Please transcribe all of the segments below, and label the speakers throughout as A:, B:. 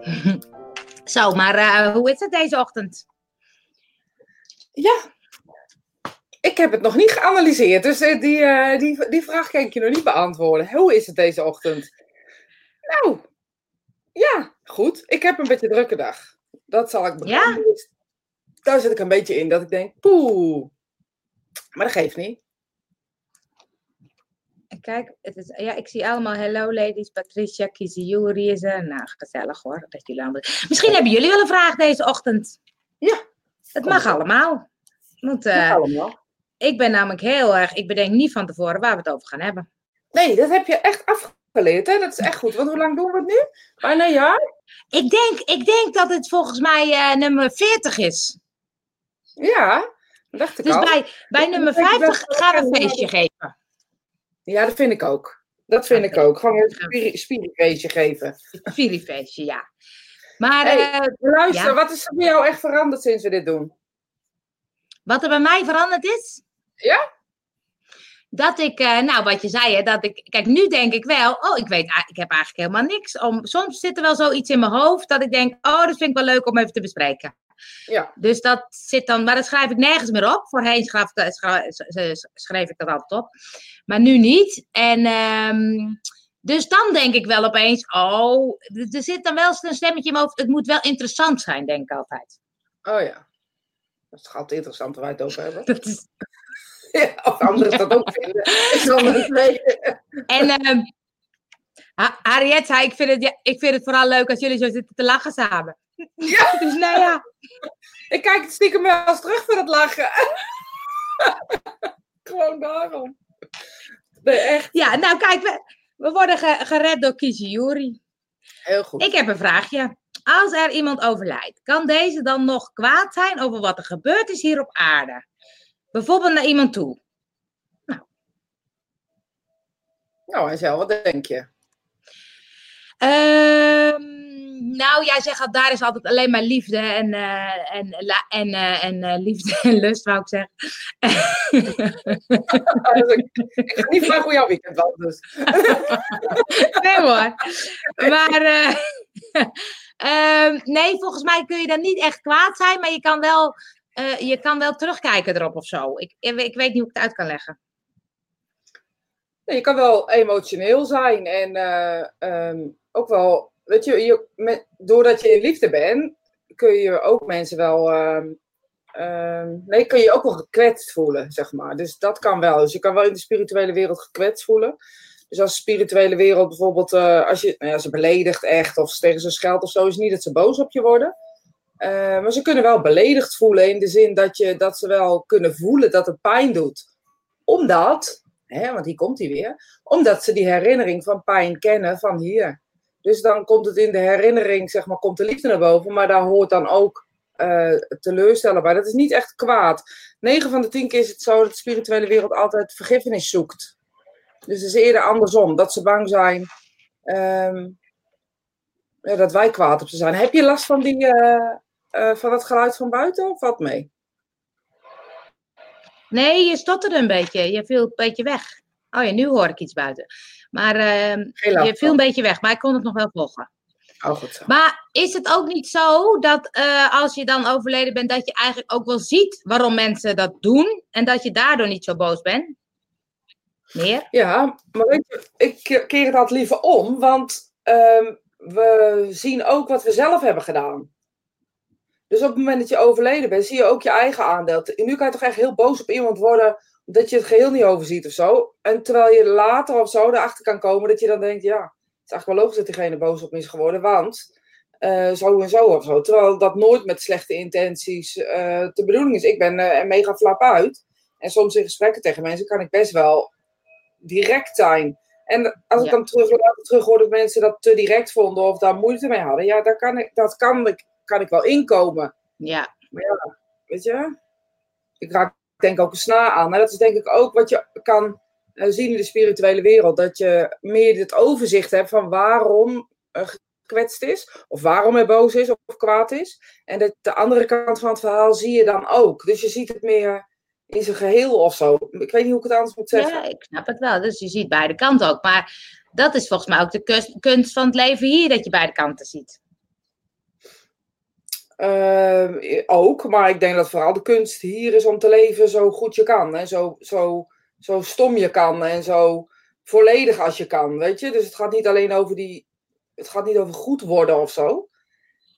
A: Zo, maar eh, hoe is het deze ochtend?
B: Ja, ik heb het nog niet geanalyseerd, dus eh, die, eh, die, die vraag kan ik je nog niet beantwoorden. Hoe is het deze ochtend? Nou, ja, goed. Ik heb een beetje een drukke dag. Dat zal ik beginnen.
A: Ja?
B: Daar zit ik een beetje in dat ik denk, poeh. Maar dat geeft niet.
A: Kijk, het is, ja, ik zie allemaal hello ladies, Patricia, Kizzy, Yuri is er. Nou, gezellig hoor. Dat jullie allemaal... Misschien hebben jullie wel een vraag deze ochtend.
B: Ja.
A: Het mag allemaal. Want uh,
B: allemaal.
A: ik ben namelijk heel erg, ik bedenk niet van tevoren waar we het over gaan hebben.
B: Nee, dat heb je echt afgeleerd. Hè? Dat is echt goed. Want hoe lang doen we het nu? Bijna een jaar?
A: Ik denk, ik denk dat het volgens mij uh, nummer 40 is.
B: Ja, dat dacht ik
A: dus
B: al.
A: bij, bij nummer 50 gaan we een feestje geven.
B: Ja, dat vind ik ook. Dat vind ik ook. Gewoon een spirifeestje geven.
A: Spirifeestje, ja. Maar
B: hey,
A: uh,
B: luister,
A: ja.
B: wat is er bij jou echt veranderd sinds we dit doen?
A: Wat er bij mij veranderd is?
B: Ja?
A: Dat ik, uh, nou wat je zei, hè, dat ik, kijk nu denk ik wel, oh ik weet, ik heb eigenlijk helemaal niks. Om, soms zit er wel zoiets in mijn hoofd dat ik denk, oh dat vind ik wel leuk om even te bespreken.
B: Ja.
A: Dus dat zit dan, maar dat schrijf ik nergens meer op. Voorheen schreef, schreef, ik dat altijd op. Maar nu niet. En um, dus dan denk ik wel opeens, oh, er zit dan wel eens een stemmetje in mijn hoofd. Het moet wel interessant zijn, denk ik altijd.
B: Oh ja. Dat is altijd interessant waar we het over hebben.
A: Dat is...
B: ja, of anderen dat ook vinden.
A: En um, Harriet zei, ik vind, het, ja, ik vind het vooral leuk als jullie zo zitten te lachen samen.
B: Ja.
A: Dus nou ja.
B: Ik kijk het stiekem wel eens terug voor het lachen. Gewoon daarom. Nee, echt.
A: Ja, nou kijk, we, we worden ge, gered door Kiziyuri.
B: Heel goed.
A: Ik heb een vraagje. Als er iemand overlijdt, kan deze dan nog kwaad zijn over wat er gebeurd is hier op aarde? Bijvoorbeeld naar iemand toe.
B: Nou, nou Angel, wat denk je?
A: Um, nou, jij zegt dat daar is altijd alleen maar liefde en, uh, en, en, uh, en uh, liefde en lust, wou ik zeggen.
B: ik ga niet vragen hoe jouw weekend was, dus.
A: nee hoor. Maar um, nee, volgens mij kun je dan niet echt kwaad zijn, maar je kan wel, je kan wel terugkijken erop of zo. Ik, ik weet niet hoe ik het uit kan leggen.
B: Je kan wel emotioneel zijn en um, ook wel, weet je, je doordat je in liefde bent, kun je ook mensen wel, uh, uh, nee, kun je ook wel gekwetst voelen, zeg maar. Dus dat kan wel. Dus je kan wel in de spirituele wereld gekwetst voelen. Dus als de spirituele wereld bijvoorbeeld, uh, als je nou ja, ze beledigt echt of ze tegen ze scheldt of zo, is niet dat ze boos op je worden. Uh, maar ze kunnen wel beledigd voelen in de zin dat, je, dat ze wel kunnen voelen dat het pijn doet. Omdat, hè, want hier komt hij weer, omdat ze die herinnering van pijn kennen van hier. Dus dan komt het in de herinnering, zeg maar, komt de liefde naar boven. Maar daar hoort dan ook uh, teleurstellen bij. Dat is niet echt kwaad. 9 van de 10 keer is het zo dat de spirituele wereld altijd vergiffenis zoekt. Dus het is eerder andersom. Dat ze bang zijn um, ja, dat wij kwaad op ze zijn. Heb je last van, die, uh, uh, van dat geluid van buiten of wat mee?
A: Nee, je stotterde een beetje. Je viel een beetje weg. Oh ja, nu hoor ik iets buiten. Maar uh, je viel een beetje weg, maar ik kon het nog wel volgen.
B: Oh, goed zo.
A: Maar is het ook niet zo dat uh, als je dan overleden bent, dat je eigenlijk ook wel ziet waarom mensen dat doen en dat je daardoor niet zo boos bent? Meer?
B: Ja, maar weet je, ik keer altijd liever om, want um, we zien ook wat we zelf hebben gedaan. Dus op het moment dat je overleden bent, zie je ook je eigen aandeel. Nu kan je toch echt heel boos op iemand worden dat je het geheel niet overziet of zo. En terwijl je later of zo erachter kan komen dat je dan denkt, ja, het is eigenlijk wel logisch dat diegene boos op me is geworden, want uh, zo en zo of zo. Terwijl dat nooit met slechte intenties uh, de bedoeling is. Ik ben uh, er mega flap uit. En soms in gesprekken tegen mensen kan ik best wel direct zijn. En als ik dan terug, terug hoor dat mensen dat te direct vonden of daar moeite mee hadden, ja, daar kan ik, dat kan ik, kan ik wel inkomen.
A: Ja.
B: Maar ja, weet je, ik raak denk ook een snaar aan. Maar dat is denk ik ook wat je kan zien in de spirituele wereld. Dat je meer het overzicht hebt van waarom er gekwetst is. Of waarom hij boos is of kwaad is. En de andere kant van het verhaal zie je dan ook. Dus je ziet het meer in zijn geheel of zo. Ik weet niet hoe ik het anders moet zeggen.
A: Ja, ik snap het wel. Dus je ziet beide kanten ook. Maar dat is volgens mij ook de kunst van het leven hier. Dat je beide kanten ziet.
B: Ehm, ook, maar ik denk dat vooral de kunst hier is om te leven zo goed je kan. En zo, zo, zo stom je kan en zo volledig als je kan, weet je. Dus het gaat niet alleen over die... Het gaat niet over goed worden of zo.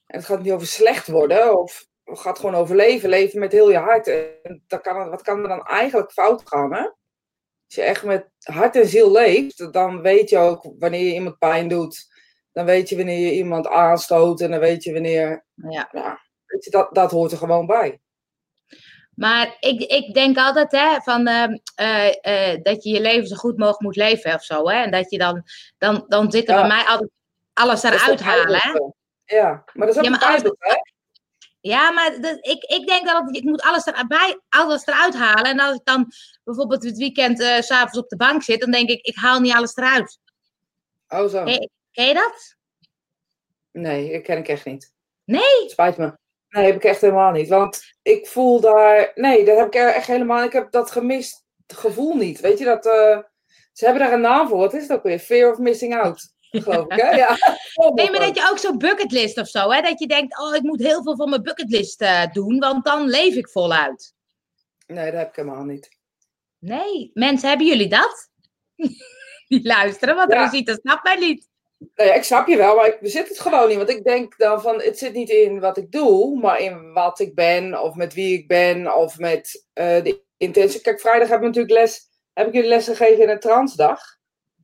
B: En het gaat niet over slecht worden. Of het gaat gewoon over leven. Leven met heel je hart. En kan, wat kan er dan eigenlijk fout gaan? Als je echt met hart en ziel leeft, dan weet je ook wanneer je iemand pijn doet. Dan weet je wanneer je iemand aanstoot. En dan weet je wanneer...
A: Ja.
B: ja weet je, dat, dat hoort er gewoon bij.
A: Maar ik, ik denk altijd hè, van, uh, uh, dat je je leven zo goed mogelijk moet leven of zo. Hè? En dat je dan, dan, dan zit er
B: Ja.
A: bij mij altijd alles eruit halen. Hè?
B: Ja, maar dat is ook
A: Ja, maar
B: hè?
A: Ja, maar dat, ik, ik denk dat ik moet alles erbij, alles eruit halen. En als ik dan bijvoorbeeld het weekend eh, s s'avonds op de bank zit, dan denk ik, ik haal niet alles eruit.
B: Oh zo.
A: Ken je dat?
B: Nee, dat ken ik echt niet.
A: Nee?
B: Spijt me. Nee, heb ik echt helemaal niet. Want ik voel daar... Nee, dat heb ik echt helemaal... Ik heb dat gemist gevoel niet. Weet je, dat... eh, Ze hebben daar een naam voor. Wat is het ook weer? Fear of missing out. Geloof ik, hè? Ja.
A: Nee, maar dat je ook zo'n bucketlist of zo, hè? Dat je denkt, oh, ik moet heel veel van mijn bucketlist eh, doen, want dan leef ik voluit.
B: Nee, dat heb ik helemaal niet.
A: Nee, mensen, hebben jullie dat? Die luisteren, want
B: Ja.
A: ziet, dat snapt mij niet.
B: Nou ja, ik snap je wel, maar ik bezit het gewoon niet. Want ik denk dan van, het zit niet in wat ik doe, maar in wat ik ben, of met wie ik ben, of met eh, de intentie. Kijk, vrijdag heb ik natuurlijk les, heb ik jullie les gegeven in een transdag.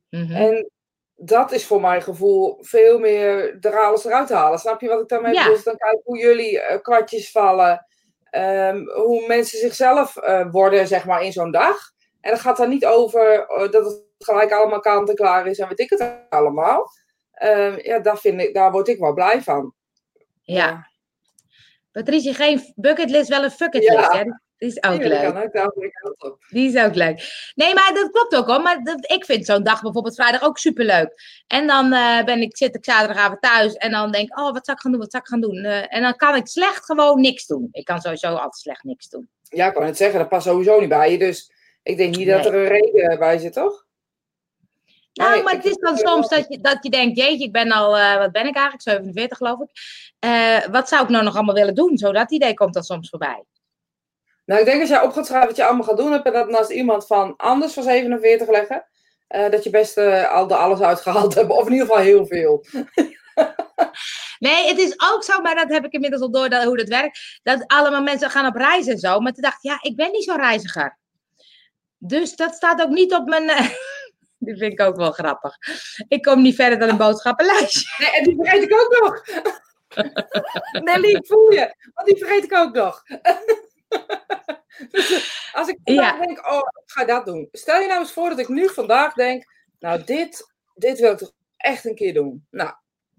A: Mhm.
B: En dat is voor mijn gevoel veel meer er alles eruit halen. Snap je wat ik daarmee
A: Ja.
B: bedoel? Dus dan kijk hoe jullie eh, kwartjes vallen. ehm, hoe mensen zichzelf eh, worden, zeg maar, in zo'n dag. En dat gaat dan niet over dat het gelijk allemaal kant en klaar is en weet ik het allemaal. Ehm, ja, daar, vind ik, daar word ik wel blij van.
A: ja. Patricia, geen bucketlist, wel een fucketlist,
B: Ja.
A: hè? Die is ook
B: Ja,
A: leuk.
B: kan ook, daar ben ik ook op.
A: Die is ook leuk. Nee, maar dat klopt ook hoor. Maar dat, ik vind zo'n dag bijvoorbeeld vrijdag ook superleuk. En dan eh, ben ik, zit ik zaterdagavond thuis en dan denk ik, oh, wat zou ik gaan doen, wat zou ik gaan doen? Eh, en dan kan ik slecht gewoon niks doen. Ik kan sowieso altijd slecht niks doen.
B: Ja, ik kan het zeggen, dat past sowieso niet bij je. Dus ik denk niet dat er een reden bij zit, toch?
A: Nou,
B: Nee,
A: maar het is dan soms dat je, dat je denkt, jeetje, ik ben al, eh, wat ben ik eigenlijk, 47 geloof ik. Eh, wat zou ik nou nog allemaal willen doen? Zo dat idee komt dan soms voorbij.
B: Nou, ik denk als jij op gaat schrijven wat je allemaal gaat doen hebt en dat naast iemand van anders van 47 leggen, eh, dat je best al de alles uitgehaald hebt. Of in ieder geval heel veel.
A: Nee, het is ook zo, maar dat heb ik inmiddels al door dat, hoe dat werkt. Dat allemaal mensen gaan op reis en zo. Maar toen dacht ik, ja, ik ben niet zo'n reiziger. Dus dat staat ook niet op mijn. eh, Die vind ik ook wel grappig. Ik kom niet verder dan een boodschappenlijstje.
B: Nee, en die vergeet ik ook nog. Nelly, ik voel je. Want die vergeet ik ook nog. Dus als ik vandaag
A: Ja.
B: denk, oh, ik ga dat doen. Stel je nou eens voor dat ik nu vandaag denk, nou, dit, dit wil ik toch echt een keer doen. Nou,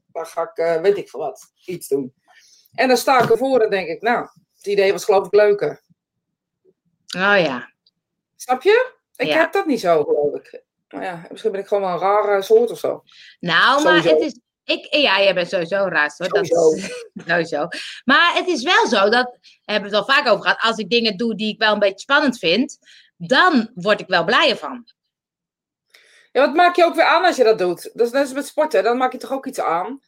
B: dan ga ik, eh, weet ik veel wat, iets doen. En dan sta ik ervoor en denk ik, nou, het idee was geloof ik leuker.
A: Oh ja.
B: Snap je? Ik
A: Ja.
B: heb dat niet zo, geloof ik. Nou ja, misschien ben ik gewoon wel een rare soort of zo.
A: Nou, maar
B: Sowieso.
A: het is. Ik, ja, jij bent sowieso raar hoor. Dat
B: Sowieso.
A: sowieso. Maar het is wel zo dat, hebben we het al vaak over gehad, als ik dingen doe die ik wel een beetje spannend vind, dan word ik wel blijer van.
B: Ja, wat maak je ook weer aan als je dat doet? Dat is net als met sporten, dan maak je toch ook iets aan?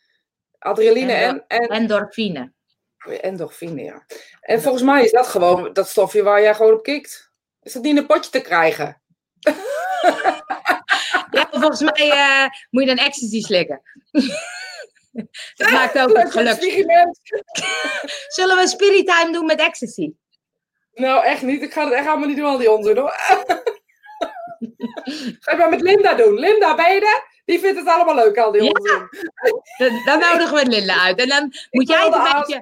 B: Adrenaline en, en,
A: Endorfine.
B: en endorfine, ja. En volgens mij is dat gewoon dat stofje waar jij gewoon op kikt. Is dat niet in een potje te krijgen?
A: Ja, volgens mij eh, moet je dan ecstasy slikken. dat maakt ook het geluk. Zullen we spirit time doen met ecstasy?
B: Nou, echt niet. Ik ga het echt allemaal niet doen, al die onzin hoor. Ga je maar met Linda doen. Linda, ben je er? Die vindt het allemaal leuk, al die
A: Ja.
B: onzin.
A: Dan, dan nodigen we Linda uit. En dan moet jij het een beetje...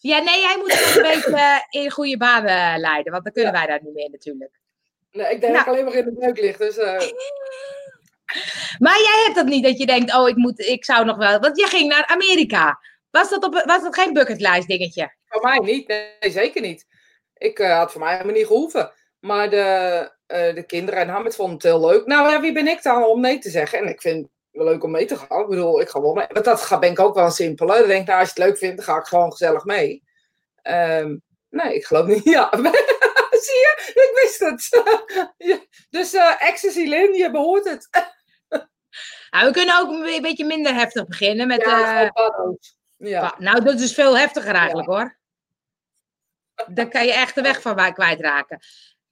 A: Ja, nee, jij moet het een beetje in goede banen leiden. Want dan kunnen wij dat niet meer natuurlijk.
B: Nee, ik denk dat
A: Nou.
B: ik alleen maar in de neuk lig. Dus eh,
A: Maar jij hebt dat niet, dat je denkt, oh, ik, moet, ik zou nog wel... Want jij ging naar Amerika. Was dat, op, was dat geen bucketlijst dingetje?
B: Voor mij niet, nee, zeker niet. Ik eh, had voor mij helemaal niet gehoeven. Maar de, eh, de kinderen en Hamid vonden het heel leuk. Nou ja, wie ben ik dan om nee te zeggen? En ik vind het wel leuk om mee te gaan. Ik bedoel, ik ga wel mee. Want dat ga- ben ik ook wel simpel. hè. Dan denk ik, nou, als je het leuk vindt, dan ga ik gewoon gezellig mee. Ehm, nee, ik geloof niet. Ja, zie je? Ik wist het. Dus eh Ecstasy Lin, je behoort het.
A: Nou, we kunnen ook een beetje minder heftig beginnen met...
B: Ja,
A: eh.
B: Ja.
A: Nou, dat is veel heftiger eigenlijk hoor. Daar kan je echt de weg van waar- kwijtraken.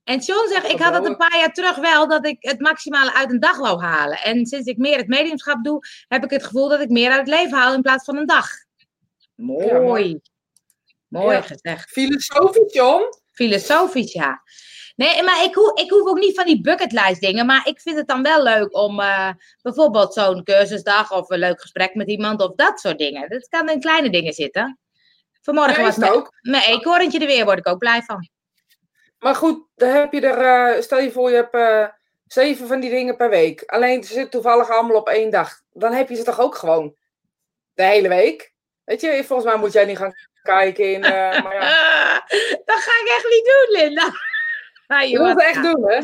A: En John zegt, ik had het een paar jaar terug wel, dat ik het maximale uit een dag wou halen. En sinds ik meer het mediumschap doe, heb ik het gevoel dat ik meer uit het leven haal in plaats van een dag. Mooi.
B: Ja, mooi.
A: Gezegd.
B: Filosofisch, John.
A: Filosofisch, ja. Nee, maar ik, hoef, ik hoef ook niet van die bucketlijst dingen. Maar ik vind het dan wel leuk om eh, bijvoorbeeld zo'n cursusdag of een leuk gesprek met iemand of dat soort dingen. Dat kan in kleine dingen zitten. Vanmorgen was
B: het ook.
A: mijn eekhoorntje er weer, word ik ook blij van.
B: Maar goed, dan heb je er, eh, stel je voor, je hebt eh, zeven van die dingen per week. Alleen ze zitten toevallig allemaal op één dag. Dan heb je ze toch ook gewoon de hele week? Weet je, volgens mij moet jij niet gaan kijken in. eh, maar ja,
A: dat ga ik echt niet doen, Linda. Ah,
B: je moet het echt doen, hè?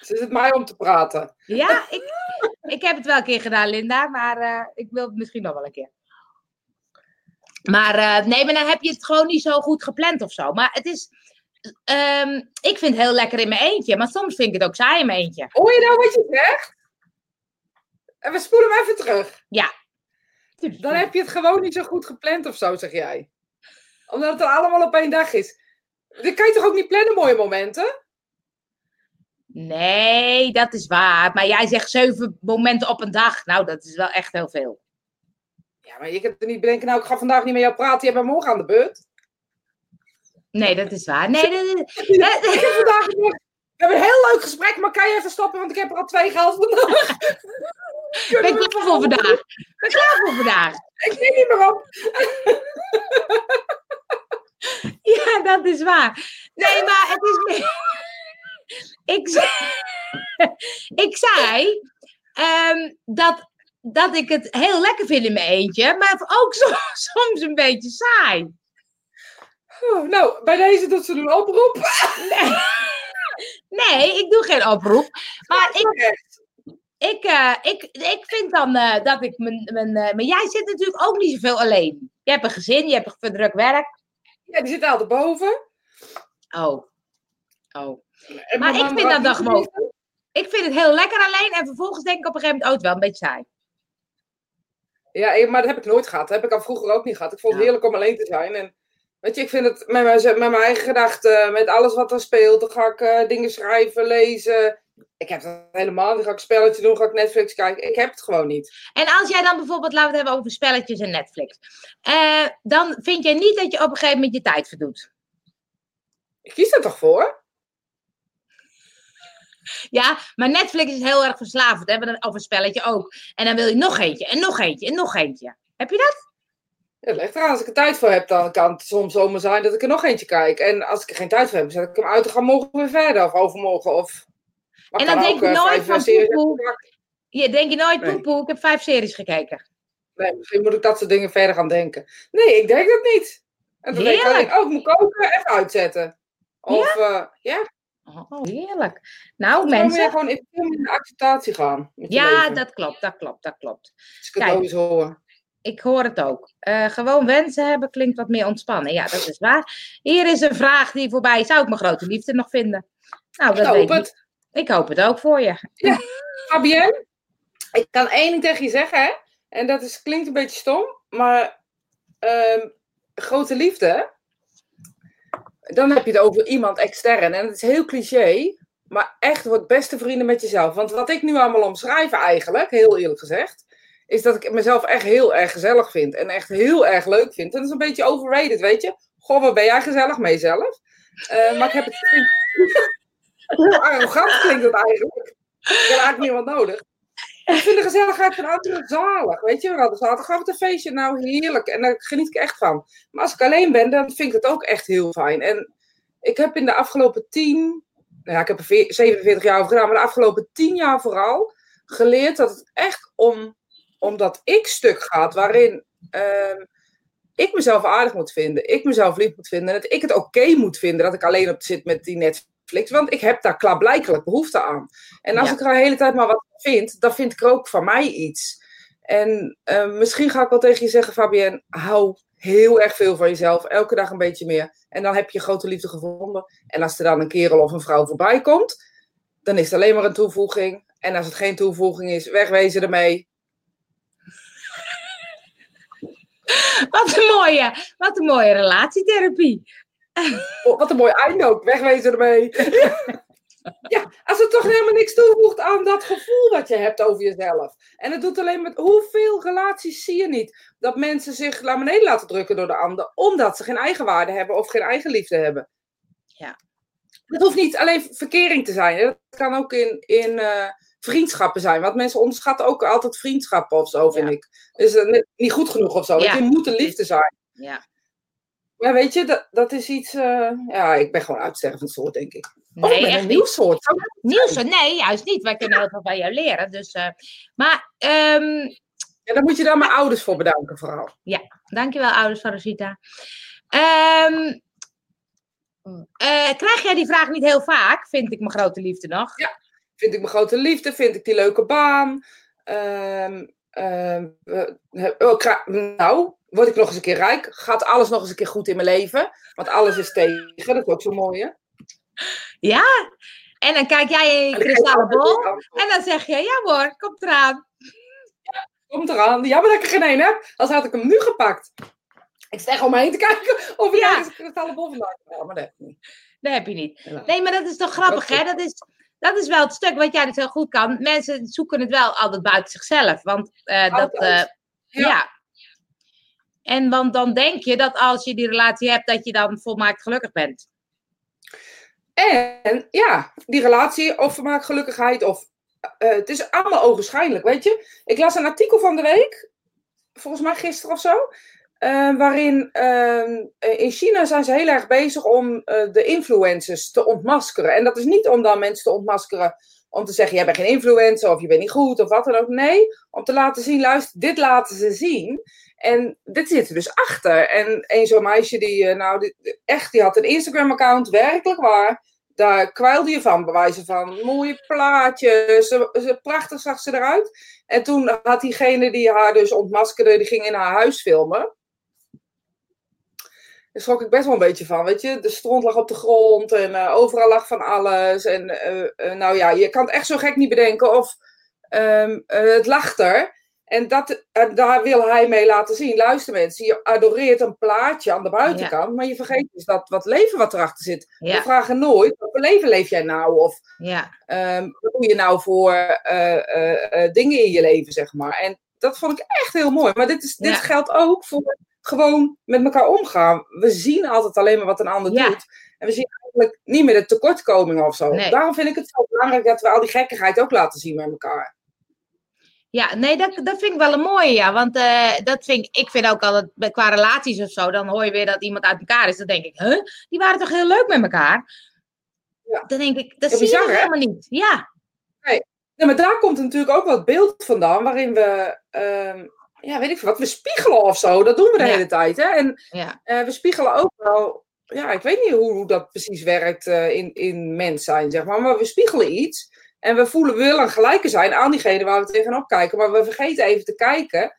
B: Ze zit mij om te praten.
A: Ja, ik, ik heb het wel een keer gedaan, Linda. Maar eh, ik wil het misschien nog wel een keer. Maar eh, nee, maar dan heb je het gewoon niet zo goed gepland of zo. Maar het is... ehm, ik vind het heel lekker in mijn eentje. Maar soms vind ik het ook saai in mijn eentje.
B: Hoor je nou wat je zegt? En we spoelen hem even terug. Dan heb je het gewoon niet zo goed gepland of zo, zeg jij. Omdat het er allemaal op één dag is. Dan kan je toch ook niet plannen, mooie momenten?
A: Nee, dat is waar. Maar jij zegt zeven momenten op een dag. Nou, dat is wel echt heel veel.
B: Ja, maar je kunt er niet bedenken, nou, ik ga vandaag niet met jou praten, jij bent morgen aan de beurt.
A: Nee, dat is waar. Nee, dat is...
B: Ik heb vandaag we hebben een heel leuk gesprek, maar kan je even stoppen, want ik heb er al twee gehad vandaag.
A: Ik ben klaar voor vandaag. Ik ben klaar voor vandaag.
B: Ik neem niet meer op.
A: Ja, dat is waar. Nee, maar het is meer... Ik zei, ik zei ehm, dat, dat ik het heel lekker vind in mijn eentje, maar ook soms, soms een beetje saai.
B: Oeh, Nou, bij deze doet ze een oproep.
A: Nee, ik doe geen oproep. Maar ik. Ik, eh, ik, ik vind dan eh, dat ik mijn... mijn eh, maar jij zit natuurlijk ook niet zoveel alleen. Je hebt een gezin, je hebt een druk werk.
B: Ja, die zit altijd boven.
A: Oh. Oh.
B: En
A: Maar ik vind dat dan gewoon-. Ik vind het heel lekker alleen en vervolgens denk ik op een gegeven moment, oh, het wel een beetje saai.
B: Ja, maar dat heb ik nooit gehad. Dat heb ik al vroeger ook niet gehad. Ik vond het
A: Ja.
B: heerlijk om alleen te zijn. En weet je, ik vind het met mijn, met mijn eigen gedachten, met alles wat er speelt, dan ga ik dingen schrijven, lezen. Ik heb dat helemaal niet. Ga ik spelletje doen, ga ik Netflix kijken. Ik heb het gewoon niet.
A: En als jij dan bijvoorbeeld, laten we het hebben over spelletjes en Netflix. eh, dan vind jij niet dat je op een gegeven moment je tijd verdoet.
B: Ik kies er toch voor?
A: Ja, maar Netflix is heel erg verslavend. Hè? Of een spelletje ook. En dan wil je nog eentje en nog eentje en nog eentje. Heb je dat?
B: Ja, het ligt eraan. Als ik er tijd voor heb, dan kan het soms zomaar zijn dat ik er nog eentje kijk. En als ik er geen tijd voor heb, zet ik hem uit en ga morgen weer verder. Of overmorgen. Of... Maar
A: En
B: kan
A: dan denk je
B: eh,
A: nooit van
B: eh,
A: poepoe. Je denk je nooit,
B: Nee.
A: poepoe, ik heb vijf series gekeken.
B: Nee, misschien moet ik dat soort dingen verder gaan denken. Nee, ik denk dat niet. En dan denk ik
A: Heerlijk.
B: oh, ik moet koken, even uitzetten. Of ja, ja
A: Oh, heerlijk. Nou,
B: dan moet je
A: mensen.
B: gewoon in de acceptatie gaan.
A: Ja, dat klopt, dat klopt, dat klopt.
B: Als ik het ook eens hoor.
A: Ik hoor het ook. Eh, gewoon wensen hebben klinkt wat meer ontspannen. Ja, dat is waar. Hier is een vraag die voorbij. Zou ik mijn grote liefde nog vinden? Nou, dat weet ik. Ik hoop het ook voor je.
B: Fabienne, ik kan één ding tegen je zeggen, hè? En dat is, klinkt een beetje stom, maar ehm, grote liefde, dan heb je het over iemand extern. En het is heel cliché, maar echt wordt beste vrienden met jezelf. Want wat ik nu allemaal omschrijf eigenlijk, heel eerlijk gezegd, is dat ik mezelf echt heel erg gezellig vind. En echt heel erg leuk vind. En dat is een beetje overrated, weet je. Goh, wat ben jij gezellig mee zelf? Eh, maar ik heb het... Heel arrogant klinkt het eigenlijk. Ik heb eigenlijk niemand nodig. Ik vind de gezelligheid van anderen zalig. Weet je wel, zaterdag gaan we een feestje. Nou, heerlijk. En daar geniet ik echt van. Maar als ik alleen ben, dan vind ik het ook echt heel fijn. En ik heb in de afgelopen tien... Nou ja, ik heb er veer- 47 jaar over gedaan. Maar de afgelopen tien jaar vooral geleerd dat het echt om, om dat ik-stuk gaat. Waarin ehm, ik mezelf aardig moet vinden. Ik mezelf lief moet vinden. En dat ik het oké moet vinden dat ik alleen op zit met die Netflix. Want ik heb daar klaarblijkelijk behoefte aan. En als
A: Ja.
B: ik er de hele tijd maar wat vind, dan vind ik er ook van mij iets. En eh, misschien ga ik wel tegen je zeggen, Fabienne, hou heel erg veel van jezelf. Elke dag een beetje meer. En dan heb je grote liefde gevonden. En als er dan een kerel of een vrouw voorbij komt, dan is het alleen maar een toevoeging. En als het geen toevoeging is, wegwezen ermee.
A: Wat een mooie, wat een mooie relatietherapie.
B: Oh, wat een mooi einde Wegwezen ermee. Ja, als het toch helemaal niks toevoegt aan dat gevoel wat je hebt over jezelf. En het doet alleen met hoeveel relaties zie je niet dat mensen zich naar beneden laten drukken door de ander, omdat ze geen eigenwaarde hebben of geen eigen liefde hebben.
A: Ja.
B: Het hoeft niet alleen verkering te zijn. Het kan ook in, in uh, vriendschappen zijn. Want mensen onderschatten ook altijd vriendschappen of zo, vind ik. Dus uh, niet goed genoeg of zo. Ja. Je moet een liefde zijn.
A: Ja.
B: Maar weet je, dat, dat is iets. Uh, ja, ik ben gewoon uitstervend soort, denk ik.
A: Nee,
B: oh, een nieuw soort.
A: Nieuw soort? Nee, juist niet. Wij kunnen heel veel van jou leren. Dus, uh, maar. Um...
B: Ja, dan moet je daar mijn ouders voor bedanken, vooral.
A: Ja, dankjewel, ouders van Rosita. Um, uh, krijg jij die vraag niet heel vaak? Vind ik mijn grote liefde nog?
B: Ja, vind ik mijn grote liefde? Vind ik die leuke baan? Um, nou, word ik nog eens een keer rijk? Gaat alles nog eens een keer goed in mijn leven? Want alles is tegen, dat is ook zo mooi, hè?
A: Ja, en dan kijk jij in je kristallenbol en dan zeg je, ja hoor, komt eraan.
B: Ja, komt eraan. Jammer dat ik er geen één heb, anders had ik hem nu gepakt. Ik sta om me heen te kijken of ik ja. een kristallenbol vandaan heb. maar dat heb ik niet.
A: Dat heb je niet. Nee, maar dat is toch grappig, hè? Dat is, dat is wel het stuk wat jij dus heel goed kan. Mensen zoeken het wel altijd buiten zichzelf. Want uh, dat, uh, ja. En want dan denk je dat als je die relatie hebt, dat je dan volmaakt gelukkig bent.
B: En ja, die relatie of volmaakt gelukkigheid of uh, het is allemaal ogenschijnlijk, weet je. Ik las een artikel van de week, volgens mij gisteren of zo, uh, waarin uh, in China zijn ze heel erg bezig om de influencers te ontmaskeren. En dat is niet om dan mensen te ontmaskeren om te zeggen, jij bent geen influencer of je bent niet goed of wat dan ook. Nee, om te laten zien, luister, dit laten ze zien. En dit zit er dus achter. En een zo'n meisje die, eh, nou, echt, die had een Instagram-account, werkelijk waar. Daar kwijlde je van, bewijzen van mooie plaatjes. Ze, prachtig zag ze eruit. En toen had diegene die haar dus ontmaskerde, die ging in haar huis filmen. Daar schrok ik best wel een beetje van, weet je. De stront lag op de grond en uh, overal lag van alles. En uh, nou ja, je kan het echt zo gek niet bedenken of um, het lag er. En dat, daar wil hij mee laten zien. Luister mensen, je adoreert een plaatje aan de buitenkant, maar je vergeet dus dat wat leven wat erachter zit. We vragen nooit, wat voor leven leef jij nou? Of
A: ja.
B: um, wat doe je nou voor uh, uh, uh, dingen in je leven, zeg maar. En dat vond ik echt heel mooi. Maar dit, is, dit geldt ook voor gewoon met elkaar omgaan. We zien altijd alleen maar wat een ander doet. En we zien eigenlijk niet meer de tekortkomingen of zo. Nee. Daarom vind ik het zo belangrijk dat we al die gekkigheid ook laten zien met elkaar.
A: Ja, nee, dat, dat vind ik wel een mooie, ja. Want uh, dat vind ik, ik vind ook altijd, qua relaties of zo, dan hoor je weer dat iemand uit elkaar is. Dan denk ik, huh? Die waren toch heel leuk met elkaar? Ja. Dan denk ik, dat ja, zie je helemaal niet. Ja.
B: Nee. nee, maar daar komt natuurlijk ook wat beeld vandaan, waarin we, um, ja, weet ik veel, wat, we spiegelen of zo. Dat doen we de ja. hele tijd, hè. En
A: ja.
B: uh, we spiegelen ook wel, ja, ik weet niet hoe, hoe dat precies werkt uh, in, in mens zijn, zeg maar. Maar we spiegelen iets. En we voelen, we willen gelijke zijn aan diegene waar we tegenop kijken. Maar we vergeten even te kijken.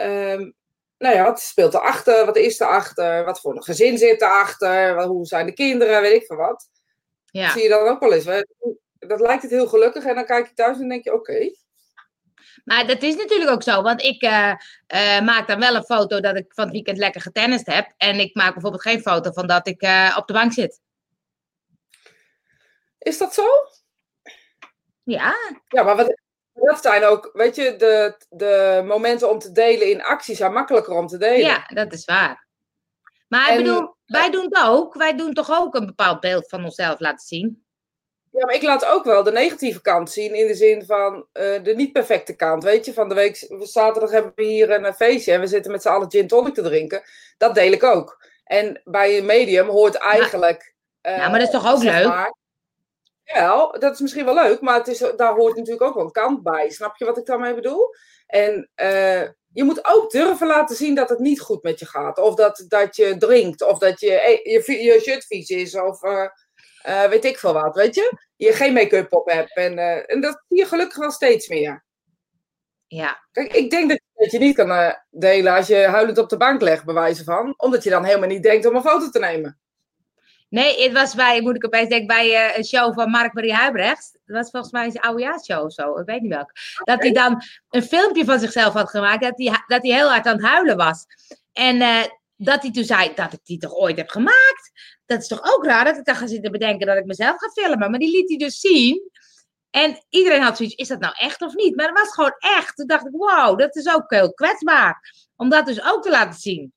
B: Um, nou ja, wat speelt erachter? Wat is erachter? Wat voor een gezin zit erachter? Hoe zijn de kinderen? Weet ik veel wat. Ja. Dat zie je dan ook wel eens. Dat lijkt het heel gelukkig. En dan kijk je thuis en denk je, oké. Okay.
A: Maar dat is natuurlijk ook zo, want ik uh, uh, maak dan wel een foto dat ik van het weekend lekker getennist heb. En ik maak bijvoorbeeld geen foto van dat ik uh, op de bank zit.
B: Is dat zo?
A: Ja.
B: Ja, maar wat, dat zijn ook, weet je, de, de momenten om te delen in actie zijn makkelijker om te delen.
A: Ja, dat is waar. Maar ik bedoel, wij doen het ook. Wij doen toch ook een bepaald beeld van onszelf laten zien.
B: Ja, maar ik laat ook wel de negatieve kant zien. In de zin van uh, de niet perfecte kant. Weet je, van de week, zaterdag hebben we hier een feestje en we zitten met z'n allen gin tonic te drinken. Dat deel ik ook. En bij een medium hoort eigenlijk.
A: Ja, uh, maar dat is toch ook leuk? Maar,
B: ja, dat is misschien wel leuk, maar het is, daar hoort natuurlijk ook wel een kant bij. Snap je wat ik daarmee bedoel? En uh, je moet ook durven laten zien dat het niet goed met je gaat. Of dat, dat je drinkt, of dat je, je, je shirt vies is, of uh, uh, weet ik veel wat, weet je? Je geen make-up op hebt. En, en dat zie je gelukkig wel steeds meer.
A: Ja.
B: Kijk, ik denk dat, dat je niet kan delen als je huilend op de bank legt, bij wijze van. Omdat je dan helemaal niet denkt om een foto te nemen.
A: Nee, het was bij, moet ik opeens denken, bij uh, een show van Mark-Marie Huibrecht. Dat was volgens mij zijn oudejaarshow of zo, ik weet niet welk. Dat hij dan een filmpje van zichzelf had gemaakt, dat hij, dat hij heel hard aan het huilen was. En eh, dat hij toen zei dat ik die toch ooit heb gemaakt. Dat is toch ook raar dat ik dan ga zitten bedenken dat ik mezelf ga filmen. Maar die liet hij dus zien. En iedereen had zoiets, is dat nou echt of niet? Maar dat was gewoon echt. Toen dacht ik, wow, dat is ook heel kwetsbaar. Om dat dus ook te laten zien.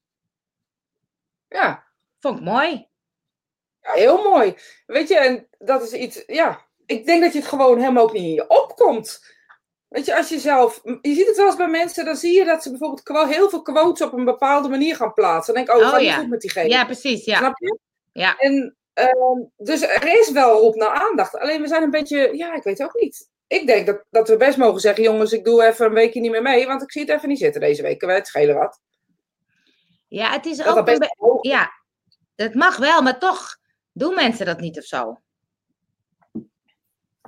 B: Ja.
A: Vond ik mooi.
B: Ja, heel mooi. Weet je, en dat is iets, ja. Ik denk dat je het gewoon helemaal ook niet in je opkomt. Weet je, als je zelf. Je ziet het wel eens bij mensen, dan zie je dat ze bijvoorbeeld heel veel quotes op een bepaalde manier gaan plaatsen. Dan denk ik, oh, oh ja. goed met diegene.
A: Ja, precies. Ja.
B: Snap je?
A: Ja.
B: En, uh, dus er is wel op naar aandacht. Alleen we zijn een beetje, ja, ik weet ook niet. Ik denk dat, dat we best mogen zeggen, jongens, ik doe even een weekje niet meer mee, want ik zie het even niet zitten deze week. Wij het schelen wat.
A: Ja, het is ook. Ja, het mag wel, maar toch doen mensen dat niet of zo.